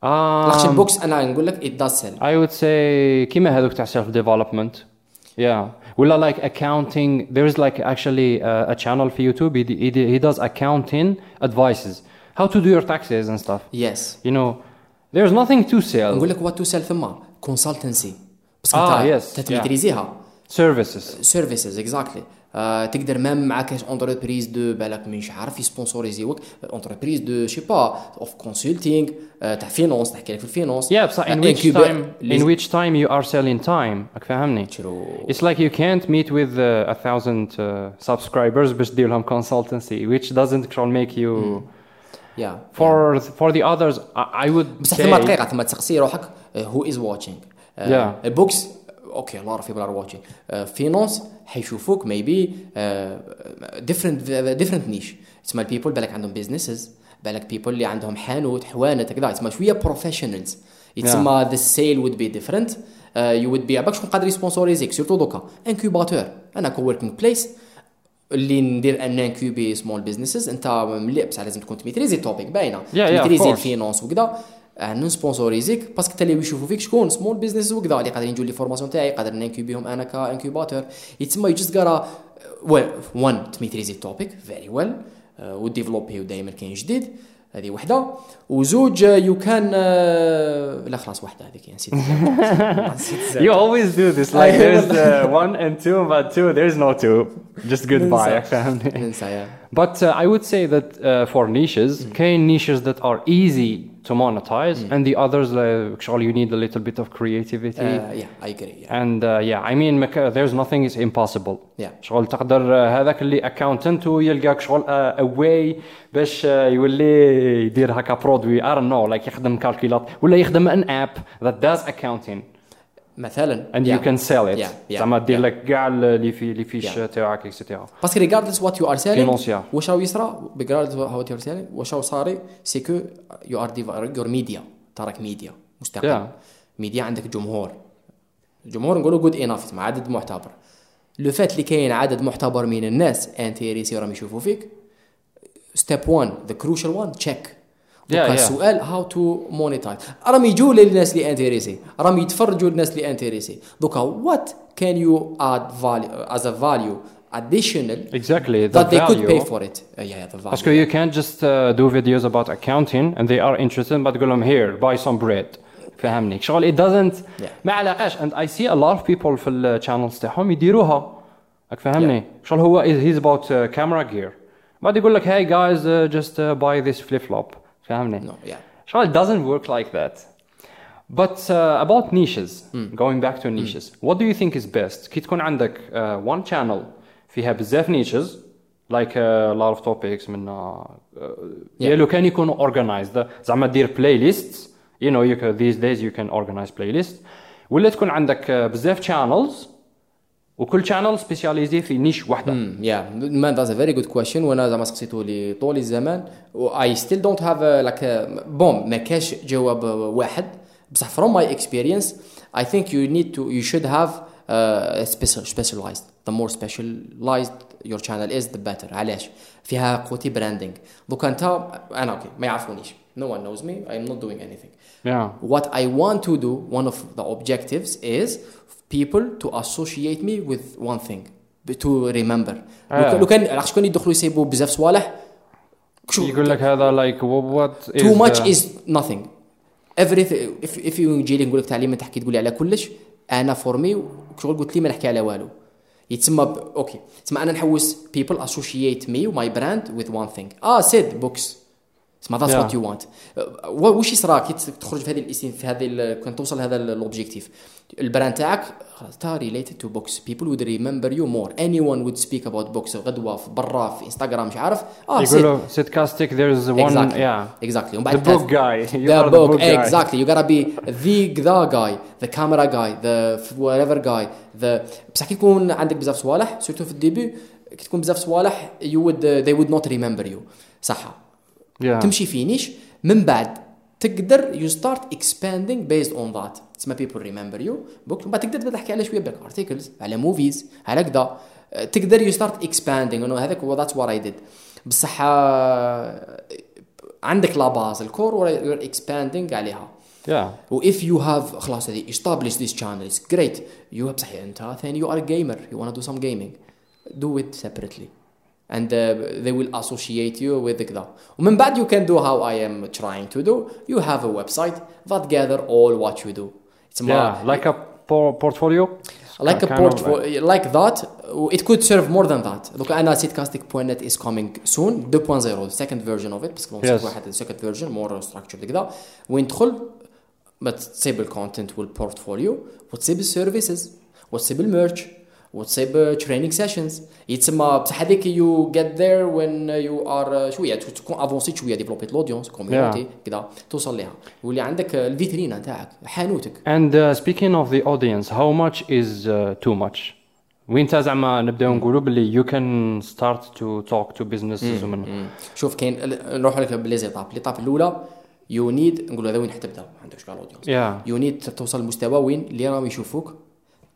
لاخش um, البوكس انا نقول لك it does sell. I would say كيما هذوك تاع self development yeah ولا like accounting there is like actually uh, a channel في يوتيوب he, he, he does accounting advices how to do your taxes and stuff Yes. you know there's nothing to sell نقول لك what to sell ثم consultancy. بس آه، انت yes, تتميتريزيها. services سيرفيسز اكزاكتلي آه تقدر مام معاك اونتربريز دو بالك مش عارف يسبونسوريزيوك اونتربريز دو شي با اوف كونسلتينغ تاع فينونس تحكي لك في الفينونس yeah بصح in which time in which time you are selling time راك فاهمني True. it's like you can't meet with uh, a thousand uh, subscribers باش دير لهم consultancy which doesn't control make you يا for for the others I, I would بصح say ثم دقيقه ثم تسقسي روحك هو از واتشينغ Yeah. بوكس اوكي a lot of people are watching فينونس حيشوفوك maybe different different niche تسمى البيبل بالك عندهم businesses بالك people اللي عندهم حانوت حوانت هكذا تسمى شويه professionals يتسمى the sale would be different uh, you would be عباك شكون قادر يسبونسوريزيك سيرتو دوكا انكوباتور انا كووركينج بليس اللي ندير ان انكوبي سمول بزنسز أنت ملي بصح لازم تكون تميتريزي التوبيك باينة. تميتريزي. الفينونس وكذا نسبونسوريزيك باسكو حتى اللي يشوفوا فيك شكون؟ سمول بزنس وكذا اللي قادرين يجوا لي فورماسيون تاعي قادر نانكوبيهم أنا كانكوباتور يتسمى يو جست غاتا وان تميتريزي التوبيك فيري ويل وديفلوبي ودائما كاين جديد. هذه وحده وزوج يو كان لا خلاص وحده هذيك نسيت نسيت you always do this like there's uh, one and two but two there's no two just goodbye ننسى. فهمني ننسى يا But uh, I would say that uh, for niches, كاين niches that are easy to monetize, and the others, uh, actually, you need a little bit of creativity. يا اي اجري and uh, yeah, I mean, مك- there's nothing is impossible. Yeah. شغل تقدر uh, هذاك اللي accountant ويلقاك شغل uh, a way باش uh, يولي يدير هكا برودوي I don't know like يخدم كالكيلات ولا يخدم an app that does accounting مثلا and Yeah. you can sell it. Yeah, yeah, زعما دير. لك كاع اللي في اللي فيش. تاعك اكسترا. باسكو ريغاردلس وات يو ار سيلينغ. واش راهو يصرى ريغاردلس وات يو ار سيلينغ واش راهو صاري سي كو يو ار يور ميديا تراك ميديا مستقل Yeah. ميديا عندك جمهور الجمهور نقولوا جود اناف مع عدد معتبر لو فات اللي كاين عدد معتبر من الناس انتيريسي راهم يشوفوا فيك ستيب 1 ذا كروشال 1 تشيك Yeah, دوكا yeah. السؤال هاو تو مونيتايز راهم يجوا للناس اللي انتريسي راهم يتفرجوا للناس اللي انتريسي دوكا وات كان يو اد فاليو از ا فاليو additional Exactly. The that they could pay value. for it uh, yeah, yeah the value Because you can't just uh, do videos about accounting and they are interested but تقول لهم here buy some bread فهمني شغل it doesn't Yeah. ما علاقاش and I see a lot of people في ال channels تاعهم يديروها راك فهمني شغل هو is- he's about uh, camera gear بعد يقول لك hey guys uh, just uh, buy this flip flop فهمني no yeah شغل it doesn't work like that but uh, about niches going back to niches what do you think is best كي تكون عندك uh, one channel فيها بزاف niches like uh, a lot of topics من uh, يا لو كان يكونوا organized زعما دير playlists you know you can, these days you can organize playlists ولا تكون عندك uh, بزاف channels وكل شانل سبيسياليزي في نيش وحده يا مان ذاتس ا فيري جود كويشن وأنا زعما سقسيته لي طول الزمان اي ستيل دونت هاف لاك بون ما كاش جواب واحد بصح فروم ماي اكسبيرينس اي ثينك يو نيد تو يو شود هاف سبيشاليزد ذا مور سبيشاليزد يور شانل از ذا بيتر علاش؟ فيها قوتي براندينغ دوكا انت أنا أوكي ما يعرفونيش. no one knows me I'm not doing anything yeah what I want to do, one of the objectives is people to associate me with one thing to remember لو آه. كان- لو كان عرفت شكون يدخلوا يسيبوا بزاف صوالح شو يقول لك هذا like wha- what is too much the- is nothing everything if, if you يجي لي نقول لك تعليم تحكي تقول لي على كلش انا فور مي شغل قلت لي ما نحكي على والو يتسمى ب... اوكي تسمى انا نحوس people associate me وماي براند with one thing اه سيد بوكس اسمها ذاتس وات يو وانت واش يصرى كي تخرج في هذه الاسم في هذه كان توصل لهذا الاوبجيكتيف البراند تاعك خلاص تا ريليتد تو بوكس بيبل وود ريمبر يو مور اني ون وود سبيك اباوت بوكس غدوة في برا في انستغرام مش عارف. آه يقولوا سيدكاستيك ذير از ون يا اكزاكتلي ومن بعد ذا بوك جاي ذا بوك اكزاكتلي يو غاتا بي ذا ذا جاي ذا كاميرا جاي ذا وات ايفر جاي ذا بصح كي يكون عندك بزاف صوالح سيرتو في الديبي كي تكون بزاف صوالح يو وود ذي وود نوت ريمبر يو صح. yeah. تمشي فينيش من بعد تقدر يو ستارت اكسباندينغ بيزد اون ذات تسمى بيبول ريمبر يو بوك من بعد تقدر تحكي على شوية بالك ارتيكلز على موفيز على كدا أه، تقدر يو ستارت اكسباندينغ هذاك هو ذات وات اي ديد بصح أه، عندك لا باز الكور يو اكسباندينغ عليها. Yeah. و if you have خلاص هذه establish this channel it's great. You have أنت ثاني يو ار جيمر يو ونا دو to do دو gaming. Do and uh, they will associate you with كذا ومن بعد you can do how I am trying to do you have a website that gather all what you do it's yeah like a por- portfolio like a Kind of portfolio like that it could serve more than that دوك انا sitcastic.net is coming soon 2.0 second version of it بس كون Yes. واحد second version more structured كذا وين تدخل ما تسيب الكونتنت والبورتفوليو وتسيب السيرفيسز وتسيب الميرش وتسيب تريننج سيشنز يتسمى بصح هذيك يو جيت ذير وين يو ار شوية تكون افونسيت شوية ديفلوبيت الاودينس كوميونيتي كذا توصل لها. واللي عندك الفيترينا تاعك حانوتك. Uh, speaking of the audience, how much is uh, too much? وانت زعما نبداو نقولوا باللي you can start to talk to businesses ومن. شوف كاين نروح لك بلي زيتاب ليطاب الأولى يو نيد نقول هذا وين حتبدأ ما عندكش كاع الاودينس يو نيد توصل لمستوى وين؟ اللي راهم يشوفوك.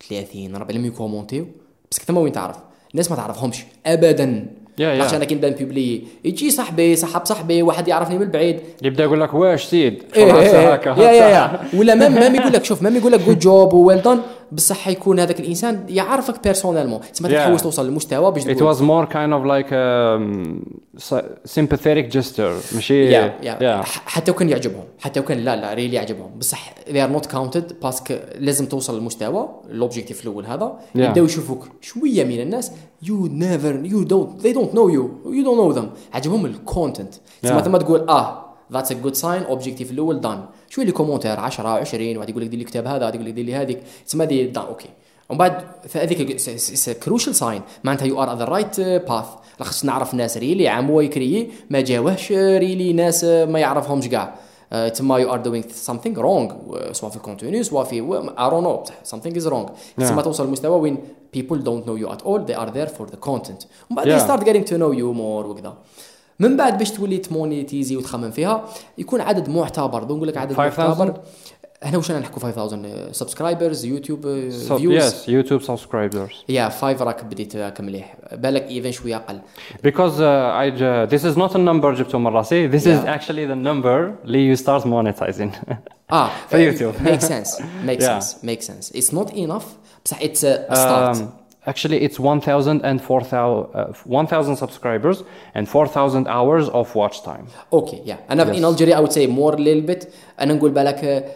30 40 لم يكومونتيو. بس ثم وين تعرف. الناس ما تعرفهمش. ابدا. Yeah, yeah. عشان أنا كي نبدا نبيبلي يجي صاحبي صاحب صاحبي واحد يعرفني من البعيد يبدأ يقول لك واش سيد. هكا يا يا يا ولا مام مام يقول لك شوف مام يقول لك جود جوب وويل دون بصح حيكون هذاك الإنسان يعرفك بيرسونيلمون تسمى Yeah. تحوس توصل للمستوى باش It تقول. was more kind of like a um, sy- sympathetic gesture. ماشي؟ يا yeah. ح- حتى وكان يعجبهم. حتى وكان لا لا ريلي يعجبهم. بصح they are not counted باسكو لازم توصل للمستوى الاوبجيكتيف الأول هذا. Yeah. يبداو يشوفوك شوية من الناس. You never you don't they don't know you. You don't know them. عجبهم الكونتنت تسمى Yeah. ثم تقول آه that's a good sign. اوبجيكتيف الأول دان شوية لي كومونتير 10 20 واحد يقول لك دير لي كتاب هذا واحد يقول لك دير لي هذيك. تسمى دي دان أوكي ومن بعد هذيك كروشال ساين معناتها يو ار ذا رايت باث خصنا نعرف ناس ريلي عام هو يكري ما جاوهش ريلي ناس ما يعرفهمش كاع آه، تما يو ار دوينغ something wrong. سواء في الكونتينيو سواء في don't know. something is wrong. تما توصل لمستوى وين people don't know you at all they are there for the content ومن بعد they Yeah. start getting to know you more وكذا من بعد باش تولي تمونيتيزي وتخمم فيها يكون عدد معتبر نقول لك عدد 5000 معتبر احنا واش رانا نحكوا 5000 سبسكرايبرز يوتيوب So, فيوز yes, YouTube subscribers. يا 5 راك بديت راك مليح بالك ايفن شويه اقل Because uh, I j- this is not a number جبته من راسي. This is Yeah. actually the number اللي you start monetizing. اه في يوتيوب. make sense make Yeah. sense make sense it's not enough بصح it's a a start Um, actually, it's 1,000 and 4,000 uh, 1,000 subscribers and 4,000 hours of watch time. اوكي يا انا Yes. in Algeria I would say more little bit انا نقول بالك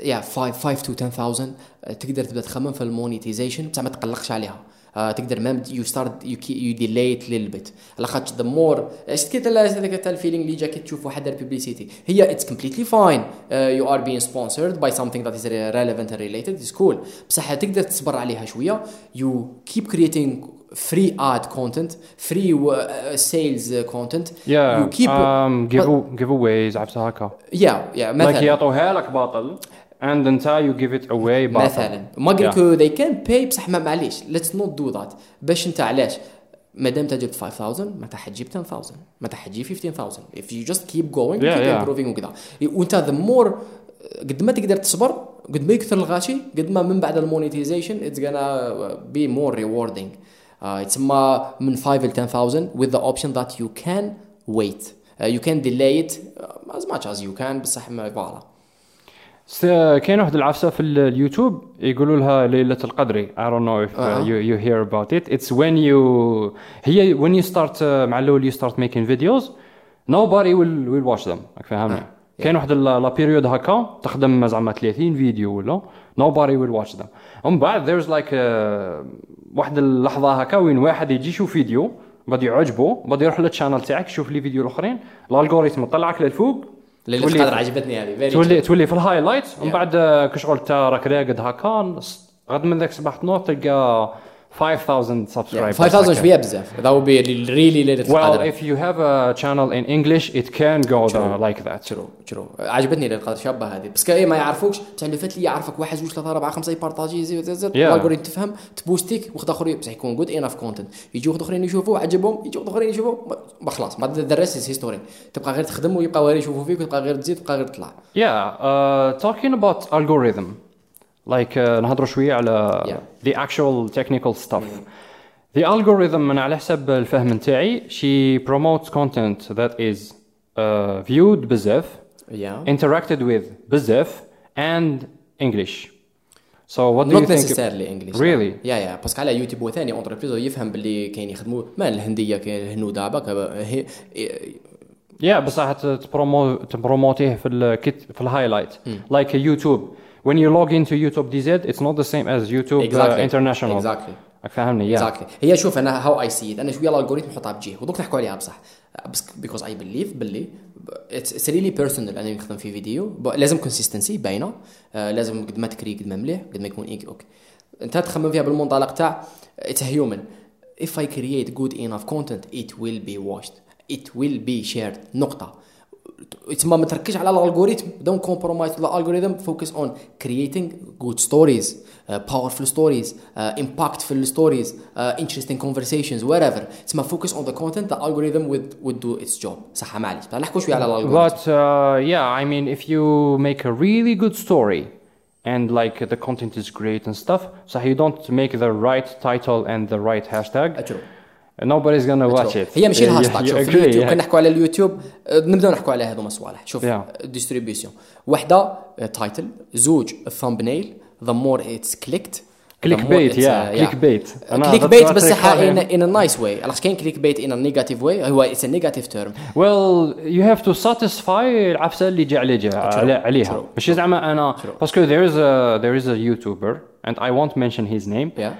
يا 5 5 to 10000 آه، تقدر تبدا تخمم في المونيتيزيشن بصح ما تقلقش عليها آه، تقدر مام يو ستارت يو يو ديلي ليل بيت على خاطر ذا مور شفت كي هذاك تاع الفيلينغ اللي جا كي تشوف واحد دار بيبليسيتي هي اتس كومبليتلي فاين يو ار بين سبونسرد باي something that is relevant and related. Is cool. بصح تقدر تصبر عليها شوية. يو keep creating free ad content free uh, sales uh, content. Yeah. you keep um, give giveaways عرفتها هكا. yeah yeah Like مثلا. يعطوها لك باطل. And انت you give it away باطل. مثلا ما قلت. لك they can pay بصح ما معليش let's not do that باش انت علاش ما دام انت جبت 5000 متى حتجيب 10000 متى حتجيب 15000 if you just keep going Yeah, keep yeah. improving وكذا وانت the more قد ما تقدر تصبر قد ما يكثر الغاشي قد ما من بعد المونيتيزيشن it's gonna be more rewarding uh, تسمى من 5 ل 10000 with the option that you can wait uh, you can delay it uh, as much as you can بصح ما فوالا كاين واحد العفسة في ال- اليوتيوب يقولوا لها ليلة القدري I don't know if uh, أها. you, you hear about it. It's when you هي when you start uh, مع الأول you start making videos nobody will will watch them. راك فاهمني. كاين واحد لا بيريود هكا تخدم زعما 30 فيديو ولا nobody will watch them. ومن بعد there's like uh, واحد اللحظة هكا وين واحد يجي يشوف فيديو بعد يعجبه بعد يروح للشانل تاعك يشوف لي فيديو الأخرين الالغوريثم يطلعك للفوق تولي- عجبتني هذه تولي true. تولي في الهايلايت ومن Yeah. بعد آه، كشغل انت راك راقد هكا نص- غد من ذاك الصباح تنوض تلقى 5000 Yeah, subscribers 5000 هكا. شوية بزاف that would be really ليله Well, if you have a channel in English, it can go there like that. ترو ترو عجبتني القدر شابة هذه بس كاي ما يعرفوش بصح اللي فات لي يعرفك واحد زوج ثلاثة أربعة خمسة يبارطاجي زي زي زي Yeah. تفهم تبوستيك واحد اخر بصح يكون جود انف كونتنت يجوا واحد آخرين يشوفوا عجبهم يجوا واحد آخرين يشوفوا ما خلاص ما ذا ريست هيستوري تبقى غير تخدم ويبقى غير يشوفوا فيك وتبقى غير تزيد تبقى غير تطلع Yeah, uh, talking about algorithm, like uh, نهضروا شوية على the actual technical stuff. The algorithm من على حسب الفهم نتاعي she promotes content that is uh, viewed بزاف يا interacted with بزاف and English. So what do نوت you think? نيسيسيرلي انجلش Really? يا يا باسكو على يوتيوب ثاني اونتربريز يفهم باللي كاين يخدموا ما الهنديه كاين الهنود هي- Yeah بصح تبرومو تبروموتيه في الكت في الهايلايت like YouTube. When you log into YouTube DZ it's not the same as YouTube uh, Exactly. international. Exactly. فاهمني yeah. اكزاكتلي هي شوف أنا هاو اي سي أنا شوية الالغوريثم نحطها بجيه. ودوك نحكوا عليها بصح. بيكوز اي بليف باللي اتس ريلي بيرسونال أنا نخدم في فيديو لازم كونسيستنسي باينة. آه، لازم قد ما تكري قد ما مليح قد ما يكون إيك أوكي. أنت تخمم فيها بالمنطلق تاع اتس هيومن if I create good enough content it will be watched. It will be shared. نقطة. تسمى ما تركز على الالغوريثم don't compromise the algorithm focus on creating good stories uh, powerful stories uh, impactful stories uh, interesting conversations whatever تسمى focus on the content the algorithm would would do its job صح معليش نحكوا شويه على الالغوريثم But uh, yeah, I mean, if you make a really good story and like the content is great and stuff, so you don't make the right title and the right hashtag, أترو. nobody's gonna watch it. هي ماشي You- الهاشتاج you شوف في agree, اليوتيوب yeah. كنا نحكوا على اليوتيوب آه، نبداو نحكوا على هذوما الصوالح شوف Yeah. ديستريبيوشن وحده تايتل زوج الثامبنيل the more it's clicked Click the more bait, it's, yeah, uh, click bait. أنا كليك that's بيت what بس they call in it. in a nice way علاش كاين كليك بيت in a negative way هو it's a negative term Well, you have to satisfy العفسه اللي جا عليه جا على عليها True. ماشي زعما انا True. باسكو there is a there is a YouTuber and I won't mention his name yeah آه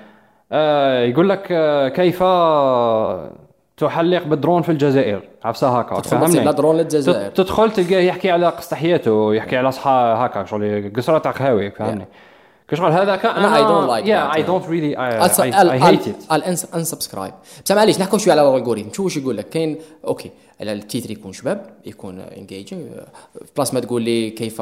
يقول لك آه كيف تحلق بالدرون في الجزائر؟ عفسة هكا. تدخل درون للجزائر. تد- تدخل تلقاه يحكي على قصه حياته يحكي على صحة هكا شغل قصره تاع قهاوي فهمني كشغل هذاك؟ أنا I yeah. don't really I, I, I hate it. ال انسبسكرايب بس معليش نحكوا شوية على الألغوريثم. شوف واش يقول لك؟ كاين أوكي. على التيتر يكون شباب يكون انجيجنج بلاس ما تقول لي كيف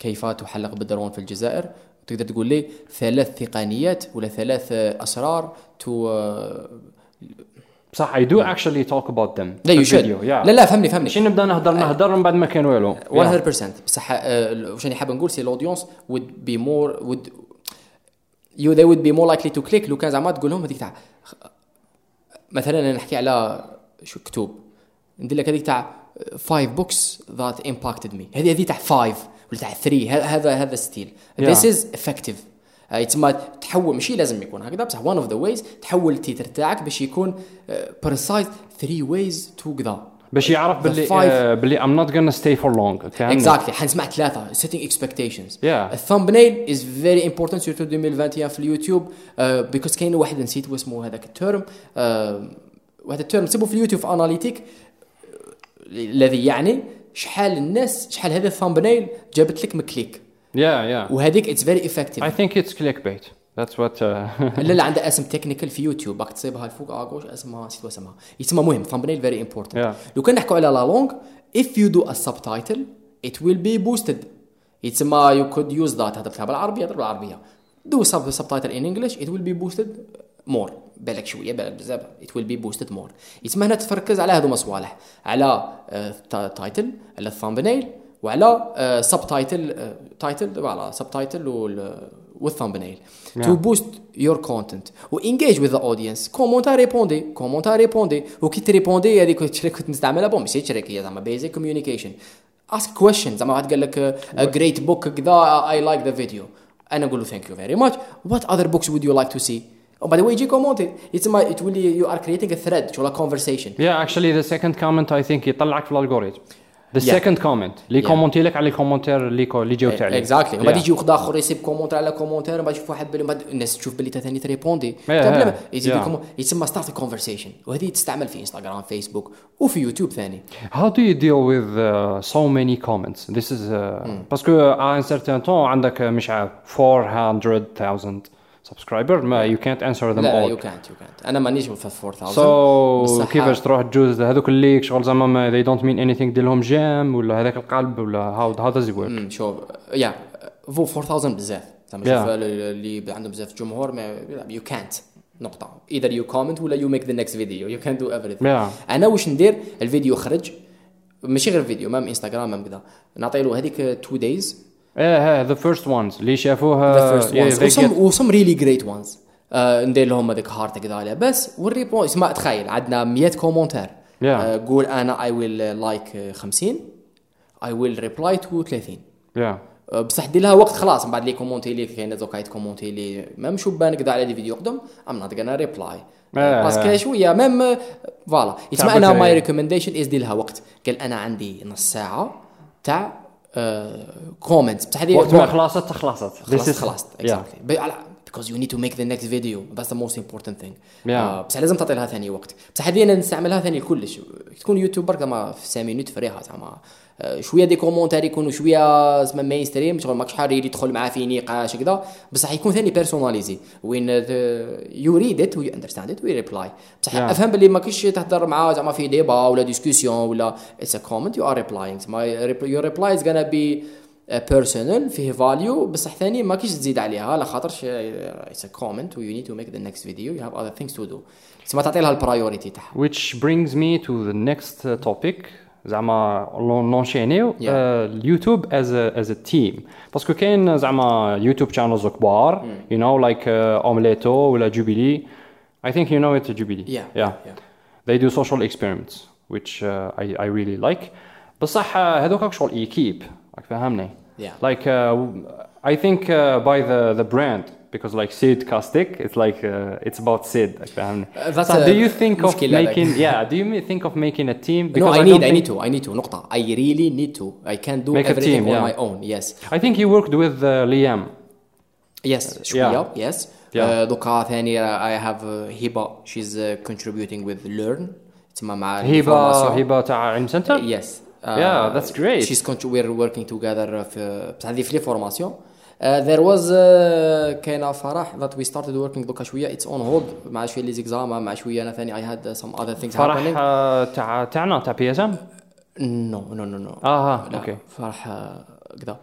كيف تحلق بالدرون في الجزائر. تقدر تقول لي ثلاث تقنيات ولا ثلاث أسرار تو صح I do actually talk about them لا يو شود لا لا فهمني فهمني. ماشي نبدا نهضر؟ نهضر من بعد ما كان والو. 100% بصح آه، واش راني حاب نقول؟ سي الاودينس would be more would you they would be more likely to click. لو كان زعما تقول لهم هذيك تاع مثلا أنا نحكي على شو كتب. ندير لك هذيك تاع 5 books that impacted me. هذه هذه تاع 5 ولا تاع 3 هذا هذا ستيل. ذيس از افكتيف تسمى تحول ماشي لازم يكون هكذا بصح وان اوف ذا ويز تحول التيتر تاعك باش يكون بريسايز 3 ويز تو كذا باش يعرف باللي باللي ام نوت غانا ستي فور لونغ اكزاكتلي حنسمع ثلاثة. سيتينغ اكسبكتيشنز الثامبنيل از فيري امبورتانت سيرتو 2021 في اليوتيوب بيكوز كاين واحد نسيت اسمه هذاك التيرم آه، واحد التيرم سيبو في اليوتيوب في اناليتيك آه، الذي يعني شحال الناس شحال هذا الثامبنيل جابت لك من كليك yeah yeah. وهذيك اتس فيري افكتيف think it's clickbait. That's what uh, لا لا عندها اسم تكنيكال في يوتيوب راك تصيبها الفوق اغوش اسمها نسيت اسمها يسمى مهم ثامبنيل فيري امبورتنت. لو كان نحكوا على لا لونغ if you do a subtitle it will be boosted. يتسمى you could use that هضرت لها بالعربيه هضر بالعربية. Do sub subtitle in English it will be boosted more. بالك شوية بالك بزاف. It will be boosted more. يتسمى هنا تركز على هذوما صوالح على تايتل على الثامبنيل وعلى سب تايتل تايتل فوالا سب تايتل والثامبنيل تو بوست يور كونتنت وانجيج وذ ذا اودينس كومونتا ريبوندي كومونتا ريبوندي وكي تريبوندي هذيك الشريك كنت نستعملها بون ماشي شريك هي زعما بيزك كوميونيكيشن اسك كويشن زعما واحد قال لك جريت بوك كذا اي لايك ذا فيديو أنا نقول له ثانك يو فيري ماتش وات اذر بوكس وود يو لايك تو سي وبعد هو يجي كومونتي يتسمى تولي يو ار كريتينغ ثريد ولا كونفرسيشن يا اكشلي ذا سكند كومنت اي ثينك يطلعك في الالغوريثم ذا سكند كومنت اللي كومونتي لك على الكومنتير اللي اللي جاوبت eh, عليه. اكزاكتلي ومن بعد يجي واحد آخر يسيب كومونتير على كومونتير ومن بعد يشوف واحد من بعد الناس تشوف باللي ثاني تريبوندي. قبل يزيد يتسمى ستارت كونفرسيشن وهذه تستعمل في انستغرام فيسبوك وفي يوتيوب ثاني. هاو دو يو ديل وذ سو ماني كومنتس ذيس از باسكو ان سيرتان تون عندك مش عارف 400000 subscriber ما you can't answer them لا all. يو كانت يو كانت أنا مانيش في 4000 So بصح- كيفاش تروح تجوز؟ هذوك اللي شغل زعما ما- they don't mean anything دير لهم جام ولا هذاك القلب ولا does it work? امم شوف يا فو 4000 بزاف. زعما. شوف اللي عندهم بزاف جمهور ما يو كانت نقطة. Either you comment ولا make the next video. You can do everything. Yeah. أنا واش ندير؟ الفيديو خرج. ماشي غير فيديو مام انستغرام مام كذا نعطي له هذيك 2 days. إيه the first ones. اللي شافوه the first yeah, ones they وسم great ones. آه ندير لهم هذيك هارت كذا لاباس والريبون اسمع تخيل عندنا 100 كومنتير Yeah. آه قول أنا I will like 50 I will reply to 30 yeah. آه، بصح دير لها وقت خلاص من بعد لي كومونتي لي كاين دوكا يتكومونتي لي. ميم شبان كذا على لي فيديو قدم ام نوت غانا ريبلاي آه. باسكو شوية ميم فوالا. يسمى تعبت أنا. ماي ريكومنديشن از دير لها وقت. قال أنا عندي نص ساعة تاع آه، كومنت بصح هذه وقت ما خلاصت خلاصت. خلاصت خلاصت. اكزاكتلي بيكوز يو نيد تو ميك ذا نيكست فيديو ذاتس ذا موست امبورتنت ثينغ بصح لازم تعطي لها ثاني وقت. بصح هذه أنا نستعملها ثاني كلش تكون يوتيوبر برك زعما في 5 مينوت فريها زعما شوية دي كومونتير يكونوا شوية زعما ماين ستريم شغل ماكش حار يدخل معاه في نقاش كذا. بصح يكون ثاني بيرسوناليزي وين يو ريد ات ويو اندرستاند ات وي ريبلاي بصح Yeah. أفهم باللي ما كاينش تهضر معاه زعما في ديبا ولا ديسكوسيون ولا اتس ا كومنت يو ار ريبلاينغ زعما يور ريبلاي از غانا بي بيرسونال فيه فاليو بصح ثاني ما كاينش تزيد عليها على خاطرش اتس ا كومنت ويو نيد تو ميك ذا نيكست فيديو يو هاف اذر ثينكس تو دو تسمى تعطي لها البرايوريتي تاعها. Which brings me to the next uh, topic. زعما نونشينيو Yeah. اليوتيوب as a as a team باسكو كاين زعما يوتيوب channels كبار you know like uh, اومليتو ولا جوبيلي I think you know it جوبيلي Yeah, yeah yeah. they do social experiments which uh, I I really like بصح uh, هذوك شغل ايكيب راك فاهمني Yeah. like uh, I think uh, by the the brand because like Sidcastic, it's like uh, it's about Sid. Uh, so do you think of making like. yeah? Do you think of making a team? Because no, I, I need I need to I need to نقطة. I really need to. I can't do Make everything team, on yeah. my own. Yes. I think you worked with uh, Liam. Yes. Uh, شوية. Yeah. Yes. Yeah. Uh, دوكا ثاني uh, I have Hiba. she's contributing with learn It's my. هبة Hiba. تاع علم سنتر. Yes. Yeah, that's great. She's we're working together for. بصح هذه في Uh, there was uh, كاينة فرح that we started working دوكا شوية it's on hold مع شوية لي زيكزاما مع شوية أنا ثاني I had some other things فرح happening. آه، تاع تاعنا تاع بي اس ام No, no, no, no. اه لا، اوكي فرح آه، كذا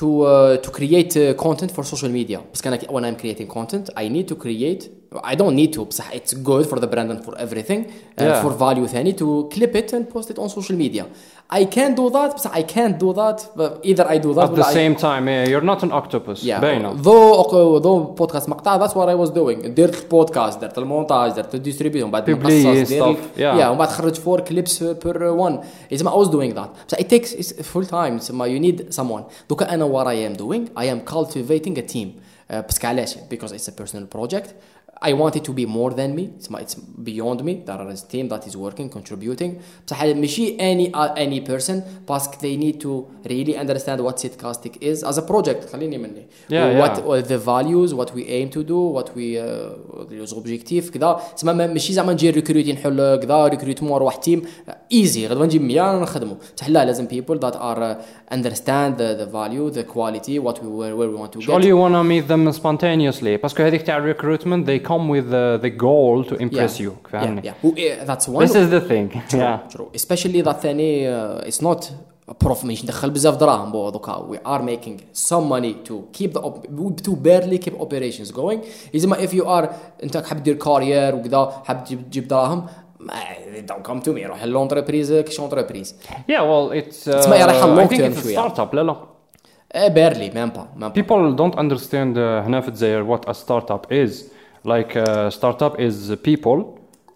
to uh, to create uh, content for social media بس كان when I'm creating content I need to create I don't need to بصح it's good for the brand and for everything uh, Yeah. for value ثاني to clip it and post it on social media I can do that بصح I can't do that but either I do that At the ولا I- same time, yeah, you're not an octopus. Yeah. باينة. though though podcast مقطع that's what I was doing درت البودكاست درت المونتاج درت الديستريبيوشن ومن بعد Publier نقصص دير stuff, yeah. yeah ومن بعد خرج four clips per one it's I was doing that but it takes it's full time it's you need someone دوكا انا what I am doing I am cultivating a team uh, باسكو علاش because it's a personal project I want it to be more than me. It's, my, it's beyond me. There is a team that is working, contributing. So ماشي any uh, any person باسكو they need to really understand what Sidcastic is as a project. Yeah, what yeah. Uh, the values, what we aim to do, what we uh, objective كذا. زعما ماشي زعما نجي ريكروتي نحل كذا ريكروتمون نروح تيم ايزي غدوه نجيب Easy. لازم people that are uh, understand the, the value, the quality, what we where, where we want to go. Surely you want to meet them spontaneously. باسكو هذيك تاع recruitment they come with the, the goal to impress you yeah, فاهمني yeah. Who- eh, that's one This is the thing yeah true especially that ثاني uh, it's not a prof مش ندخل بزاف دراهم بو دوكا we are making some money to keep the op- to barely keep operations going إذا ما if you are انت حاب دير كارير وكذا حاب تجيب تجيب دراهم ما don't come to me روح لونتربريز كش انتربريز yeah well it's uh, اسمها رايحة I long think term it's a شوية. startup لا لا بارلي ميم با ميم با people don't understand uh, هنا في الجزائر what a startup is لايك ستارت اب از بيبل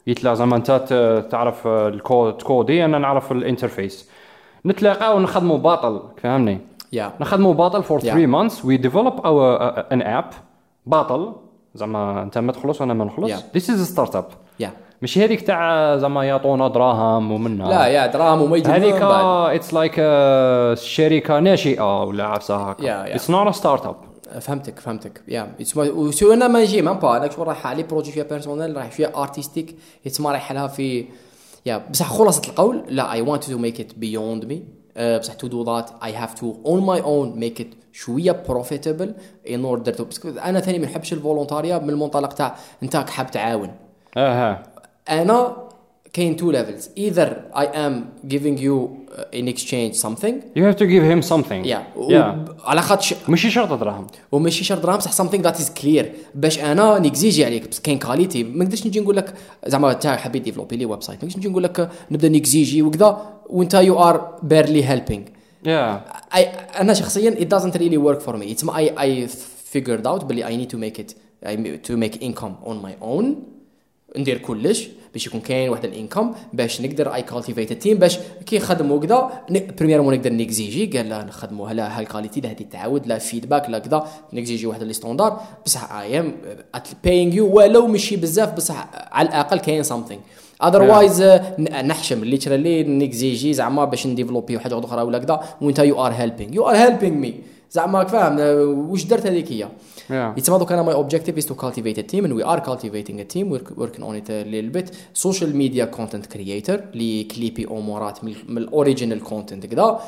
يتلا زعما انت تعرف الكود كودي أنا نعرف الانترفيس نتلاقاو نخدموا باطل فهمني yeah. نخدموا باطل فور 3 مانثس وي ديفلوب اور ان اب باطل زعما انت ما تخلص وأنا ما نخلص ذيس از ستارت اب ماشي هذيك تاع زعما يعطونا دراهم ومنا لا يا دراهم وما يجيبوها هذيك اتس لايك شركه ناشئه ولا عفسه هكا اتس نوت ستارت اب فهمتك فهمتك. يا. أنا ما نجي مام با أنا كنت رايح على بروجي فيها بيرسونيل رايح فيها ارتستيك يتسمى رايح لها في يا. بصح خلاصه القول. لا اي ونت تو ميك ات بيوند مي بصح تو دو ذات اي هاف تو اون ماي اون ميك ات شوية بروفيتبل ان اوردر تو أنا ثاني ما نحبش الفولونتاريا من المنطلق تاع أنت حاب تعاون. أها. أنا كاين either I am giving you uh, in exchange something. You have to give him something. Yeah, yeah. على خاطش ماشي شرط دراهم وماشي شرط دراهم بصح something that is clear. باش أنا نكزيجي عليك بس كاين كاليتي ما نقدرش نجي نقول لك زعما انت حبيت ديفلوبي لي ويب سايت ما نقدرش نجي نقول لك نبدأ نكزيجي وكذا وانت يو ار بيرلي هيلبينج yeah. أنا شخصيا it doesn't really work for me. It's my I I figured out بلي I need to make it I to make income on my own. ندير كلش. باش يكون كاين واحد الانكم باش نقدر اي كالتيفيت التيم باش كي نخدموا كذا بريميرمون نقدر نكزيجي قال لا نخدموا لا هالكاليتي لا هذه تعاود لا فيدباك لا كذا نكزيجي واحد لي ستوندار بصح اي ام باينغ يو ولو ماشي بزاف بصح على الأقل كاين something. اذروايز نحشم. ليترالي نكزيجي زعما باش نديفلوبي واحد أخرى ولا كذا وانت يو ار هيلبينغ يو ار هيلبينغ مي زعما فاهم واش درت هذيك هي؟ yeah يتسمى دوك انا ماي اوبجيكتيف از تو cultivate a team and we are cultivating a team we're working on it a little bit social media content creator اللي كليبي امورات من, من الاوريجينال كونتنت كذا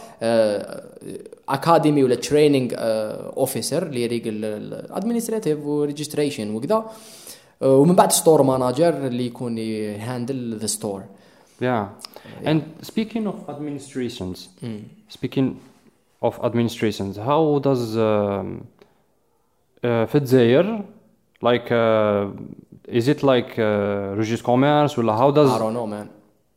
اكاديمي ولا تريننج اوفيسر اللي يريق الادمنستريتيف وريجستريشن وكذا آه، ومن بعد ستور مانجر اللي يكون يهاندل ذا ستور yeah and speaking of administrations speaking of administrations how does um, uh, آه، في الجزائر لايك از ات لايك ريجيس كوميرس ولا هاو داز اي دونت نو مان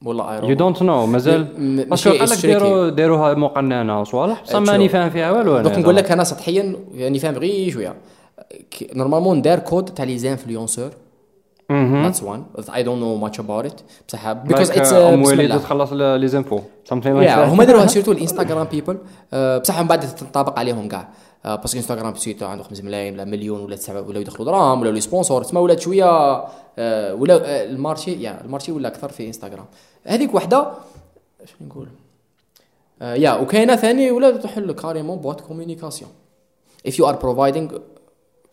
والله اي يو دونت نو مازال؟ باسكو قال لك داروا داروها مقننة صوالح بصح ماني فاهم فيها والو أنا. دونك نقول لك أنا سطحيا يعني فاهم غير شوية. نورمالمون دار كود تاع لي زانفلونسور مهم. That's one. I don't know much about it. بصح because like, it's uh, uh, أم وليد. تخلص لي زينفو something like Yeah, that. هما داروها سيرتو الإنستغرام بيبل بصح من بعد تنطبق عليهم كاع آه، باسكو إنستغرام سيتو عنده 5 ملايين ولا مليون ولا تسعة ولا يدخلوا دراهم ولا لي سبونسور تسمى ولات شوية. آه، ولا آه، المارشي يا المارشي ولا أكثر في إنستغرام. هذيك وحدة اش نقول؟ آه، يا وكاينة ثاني ولا تحل كاريمون بوات كوميونيكاسيون if you are providing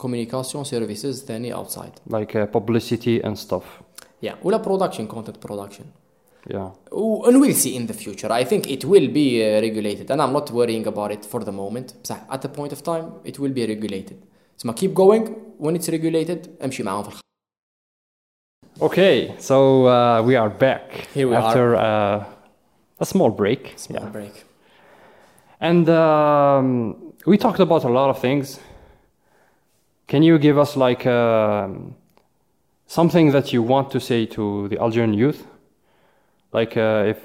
communication services ثاني outside like uh, publicity and stuff yeah ولا production content production yeah و- and we'll see in the future I think it will be uh, regulated and I'm not worrying about it for the moment بصح at the point of time it will be regulated اسمع keep going when it's regulated امشي معاهم في الخ... Okay, so uh, we are back Here we after uh, a small break. small Yeah. break And um, we talked about a lot of things. Can you give us like um something that you want to say to the Algerian youth like uh, if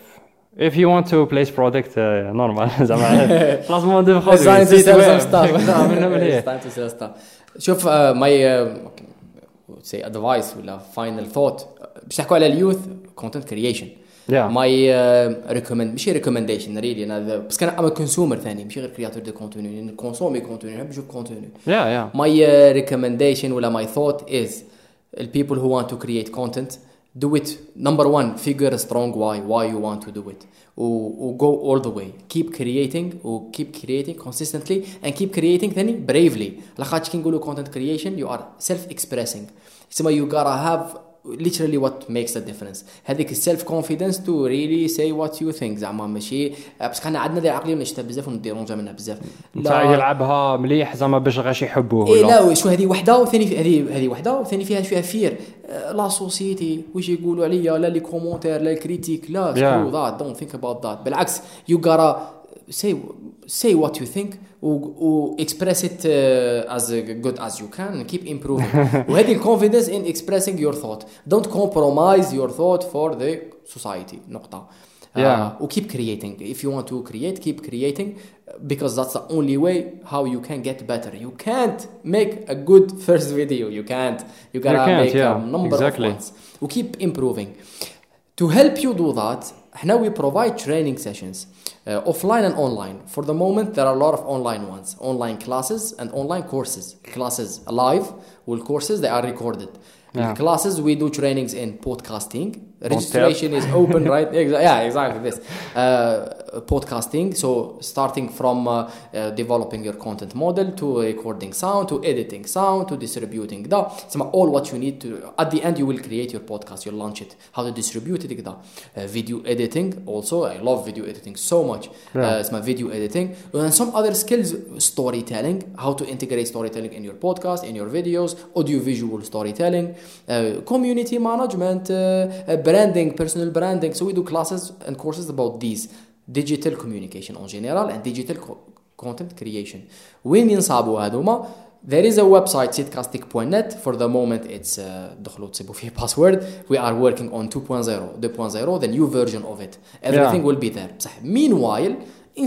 if you want to place product uh, normal زعما بلاسمون دو It's time to sell some stuff. نعم، مليح. It's time to sell stuff. شوف uh, my uh, say advice ولا final thought باش نحكوا على اليوث content creation Yeah. my uh, recommend ماشي recommendation really انا ذا- بس كان ام كونسومر ثاني ماشي غير كرياتور دو كونتوني كونسومي كونتوني نحب نشوف كونتوني yeah yeah my uh, recommendation ولا my thought is the people who want to create content do it number one figure a strong why why you want to do it or, or go all the way keep creating or keep creating consistently and keep creating ثاني bravely لخاطش كي نقولوا content creation you are self expressing تسمى you gotta have literally what makes the difference. هذيك السيلف كونفيدنس تو ريلي سي وات يو ثينك زعما ماشي بس كان عندنا ذي العقليه ونشتها بزاف ونديرونجا منها بزاف. نتاع يلعبها مليح زعما باش غاش يحبوه ولا؟ لا شو هذه وحدة وثاني هذه هذه وحدة وثاني فيها شوية فير آه، لا سوسيتي واش يقولوا عليا؟ لا لي كومونتير لا الكريتيك لا. سكرو ذات دونت ثينك اباوت ذات بالعكس يو غارا say say what you think و, و express it uh, as good as you can and keep improving وهذه confidence in expressing your thought don't compromise your thought for the society نقطة Yeah. uh, keep creating if you want to create keep creating because that's the only way how you can get better you can't make a good first video you can't you gotta can't, make yeah, a number exactly. of ones we keep improving to help you do that now we provide training sessions uh, offline and online. For the moment there are a lot of online ones online classes and online courses. Classes live well courses they are recorded. Yeah. classes we do trainings in podcasting. Registration is open right? Yeah exactly this. Uh, podcasting so starting from uh, uh, developing your content model to recording sound to editing sound to distributing ده اسمع all what you need to at the end you will create your podcast you'll launch it how to distribute it كده uh, video editing also I love video editing so much Yeah. uh, اسمها video editing and some other skills storytelling how to integrate storytelling in your podcast in your videos audio visual storytelling uh, community management uh, uh, branding personal branding so we do classes and courses about these digital communication in general and digital content creation. وين ينصابوا هذوما There is a website sidcastic.net for the moment it's uh, دخلوا password. فيه باسورد we are working on 2.0 2.0 the new version of it. Everything yeah. will be there. Meanwhile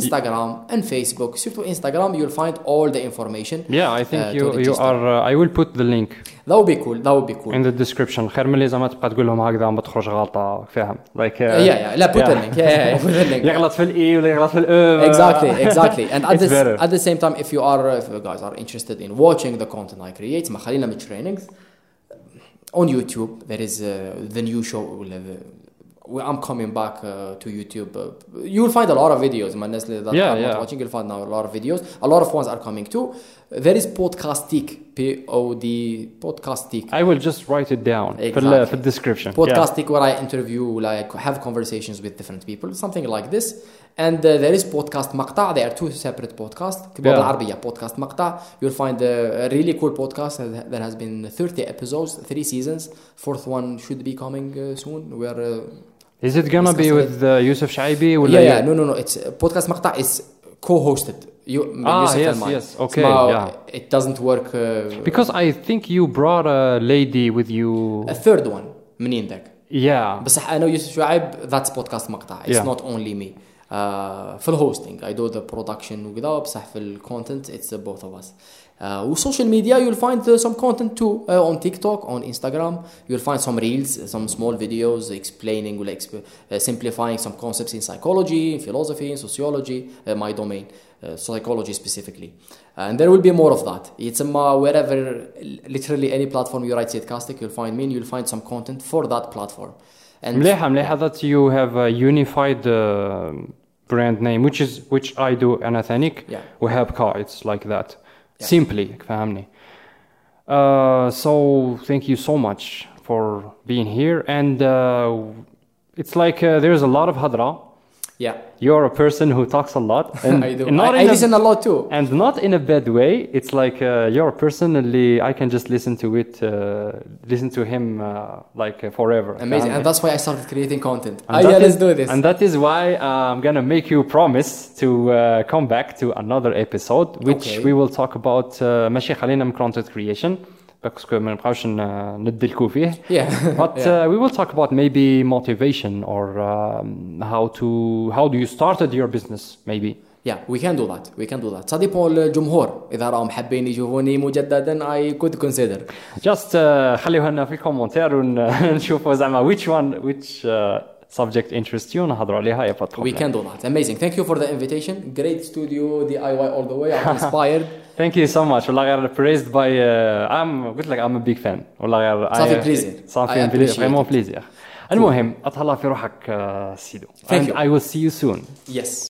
Instagram and Facebook surtout Instagram you'll find all the information yeah I think uh, to you you register. are uh, I will put the link that would be cool that would be cool in the description خير من اللي زعما تبقى تقول لهم هكذا ما تخرج غلطه فاهم like uh, yeah yeah لا put yeah. the link yeah, yeah, put the link يغلط في الاي ولا يغلط في الاو exactly exactly and at It's the, better. at the same time if you are if you guys are interested in watching the content I create ما خلينا من trainings on YouTube there is uh, the new show ولا the- well, I'm coming back uh, to YouTube. Uh, you'll find a lot of videos, man. That yeah, I'm yeah. watching, you'll find now a lot of videos. A lot of ones are coming too. There is podcastic, P O D podcastic. I will just write it down exactly. for, the, description. Podcastic, yeah. where I interview, like have conversations with different people, something like this. And uh, there is podcast Makta. There are two separate podcasts. Yeah. Podcast Makta. You'll find uh, a really cool podcast that has been 30 episodes, three seasons. Fourth one should be coming uh, soon. Where uh, Is it gonna be discussing with uh, Yusuf Shaibi yeah ولا yeah no no no it's uh, podcast مقطع is co-hosted you Ah, Yusuf yes, Elman. yes, okay, اسمها- yeah. it doesn't work uh, Because I think you brought a lady with you. a third one منين ذاك Yeah. بس انا ويوسف شعيب ذاتس بودكاست مقطع اتس Yeah. نوت اونلي مي في الهوستنج اي دو ذا برودكشن وكذا بصح في الكونتنت اتس بوث اوف اس وسوشيال ميديا you'll find uh, some content too uh, on TikTok on Instagram you'll find some reels some small videos explaining or exp- uh, simplifying some concepts in psychology in philosophy in sociology uh, my domain uh, psychology specifically and there will be more of that it's um, uh, wherever literally any platform you write Sitcastic you'll find me and you'll find some content for that platform and مليحة مليحة that you have a unified uh, brand name which is which I do أنا ثانيك Yeah. وهاب كا it's like that Yeah. simply فهمني uh, so thank you so much for being here and uh, it's like uh, there's a lot of hadra yeah you're a person who talks a lot and I do not I, I in a- listen a lot too and not in a bad way it's like uh, you're personally i can just listen to it uh, listen to him uh, like uh, forever amazing فهمني? and that's why I started creating content And ah, that yeah let's is- do this and that is why uh, i'm gonna make you promise to uh, come back to another episode which Okay. we will talk about uh, ماشي خلينا من content creation باسكو ما نبقاوش ن- ندلكو فيه Yeah. but Yeah. uh, we will talk about maybe motivation or um, how to how do you started your business maybe Yeah, we can do that. We can do that. صديقوا الجمهور إذا راهم حابين يشوفوني مجددا I could consider. just uh, خليوها لنا في الكومنتير ونشوفوا زعما which one which uh, subject interests you نهضروا عليها يا با We can do that. Amazing. Thank you for the invitation. Great studio, DIY all the way. I'm inspired. Thank you so much والله غير praised by uh, I'm قلت لك I'm a big fan والله غير صافي I- plaisir. I صافي appreciate vraiment it. plaisir المهم اطلع في روحك uh, سيدو Thank and you. I will see you soon yes.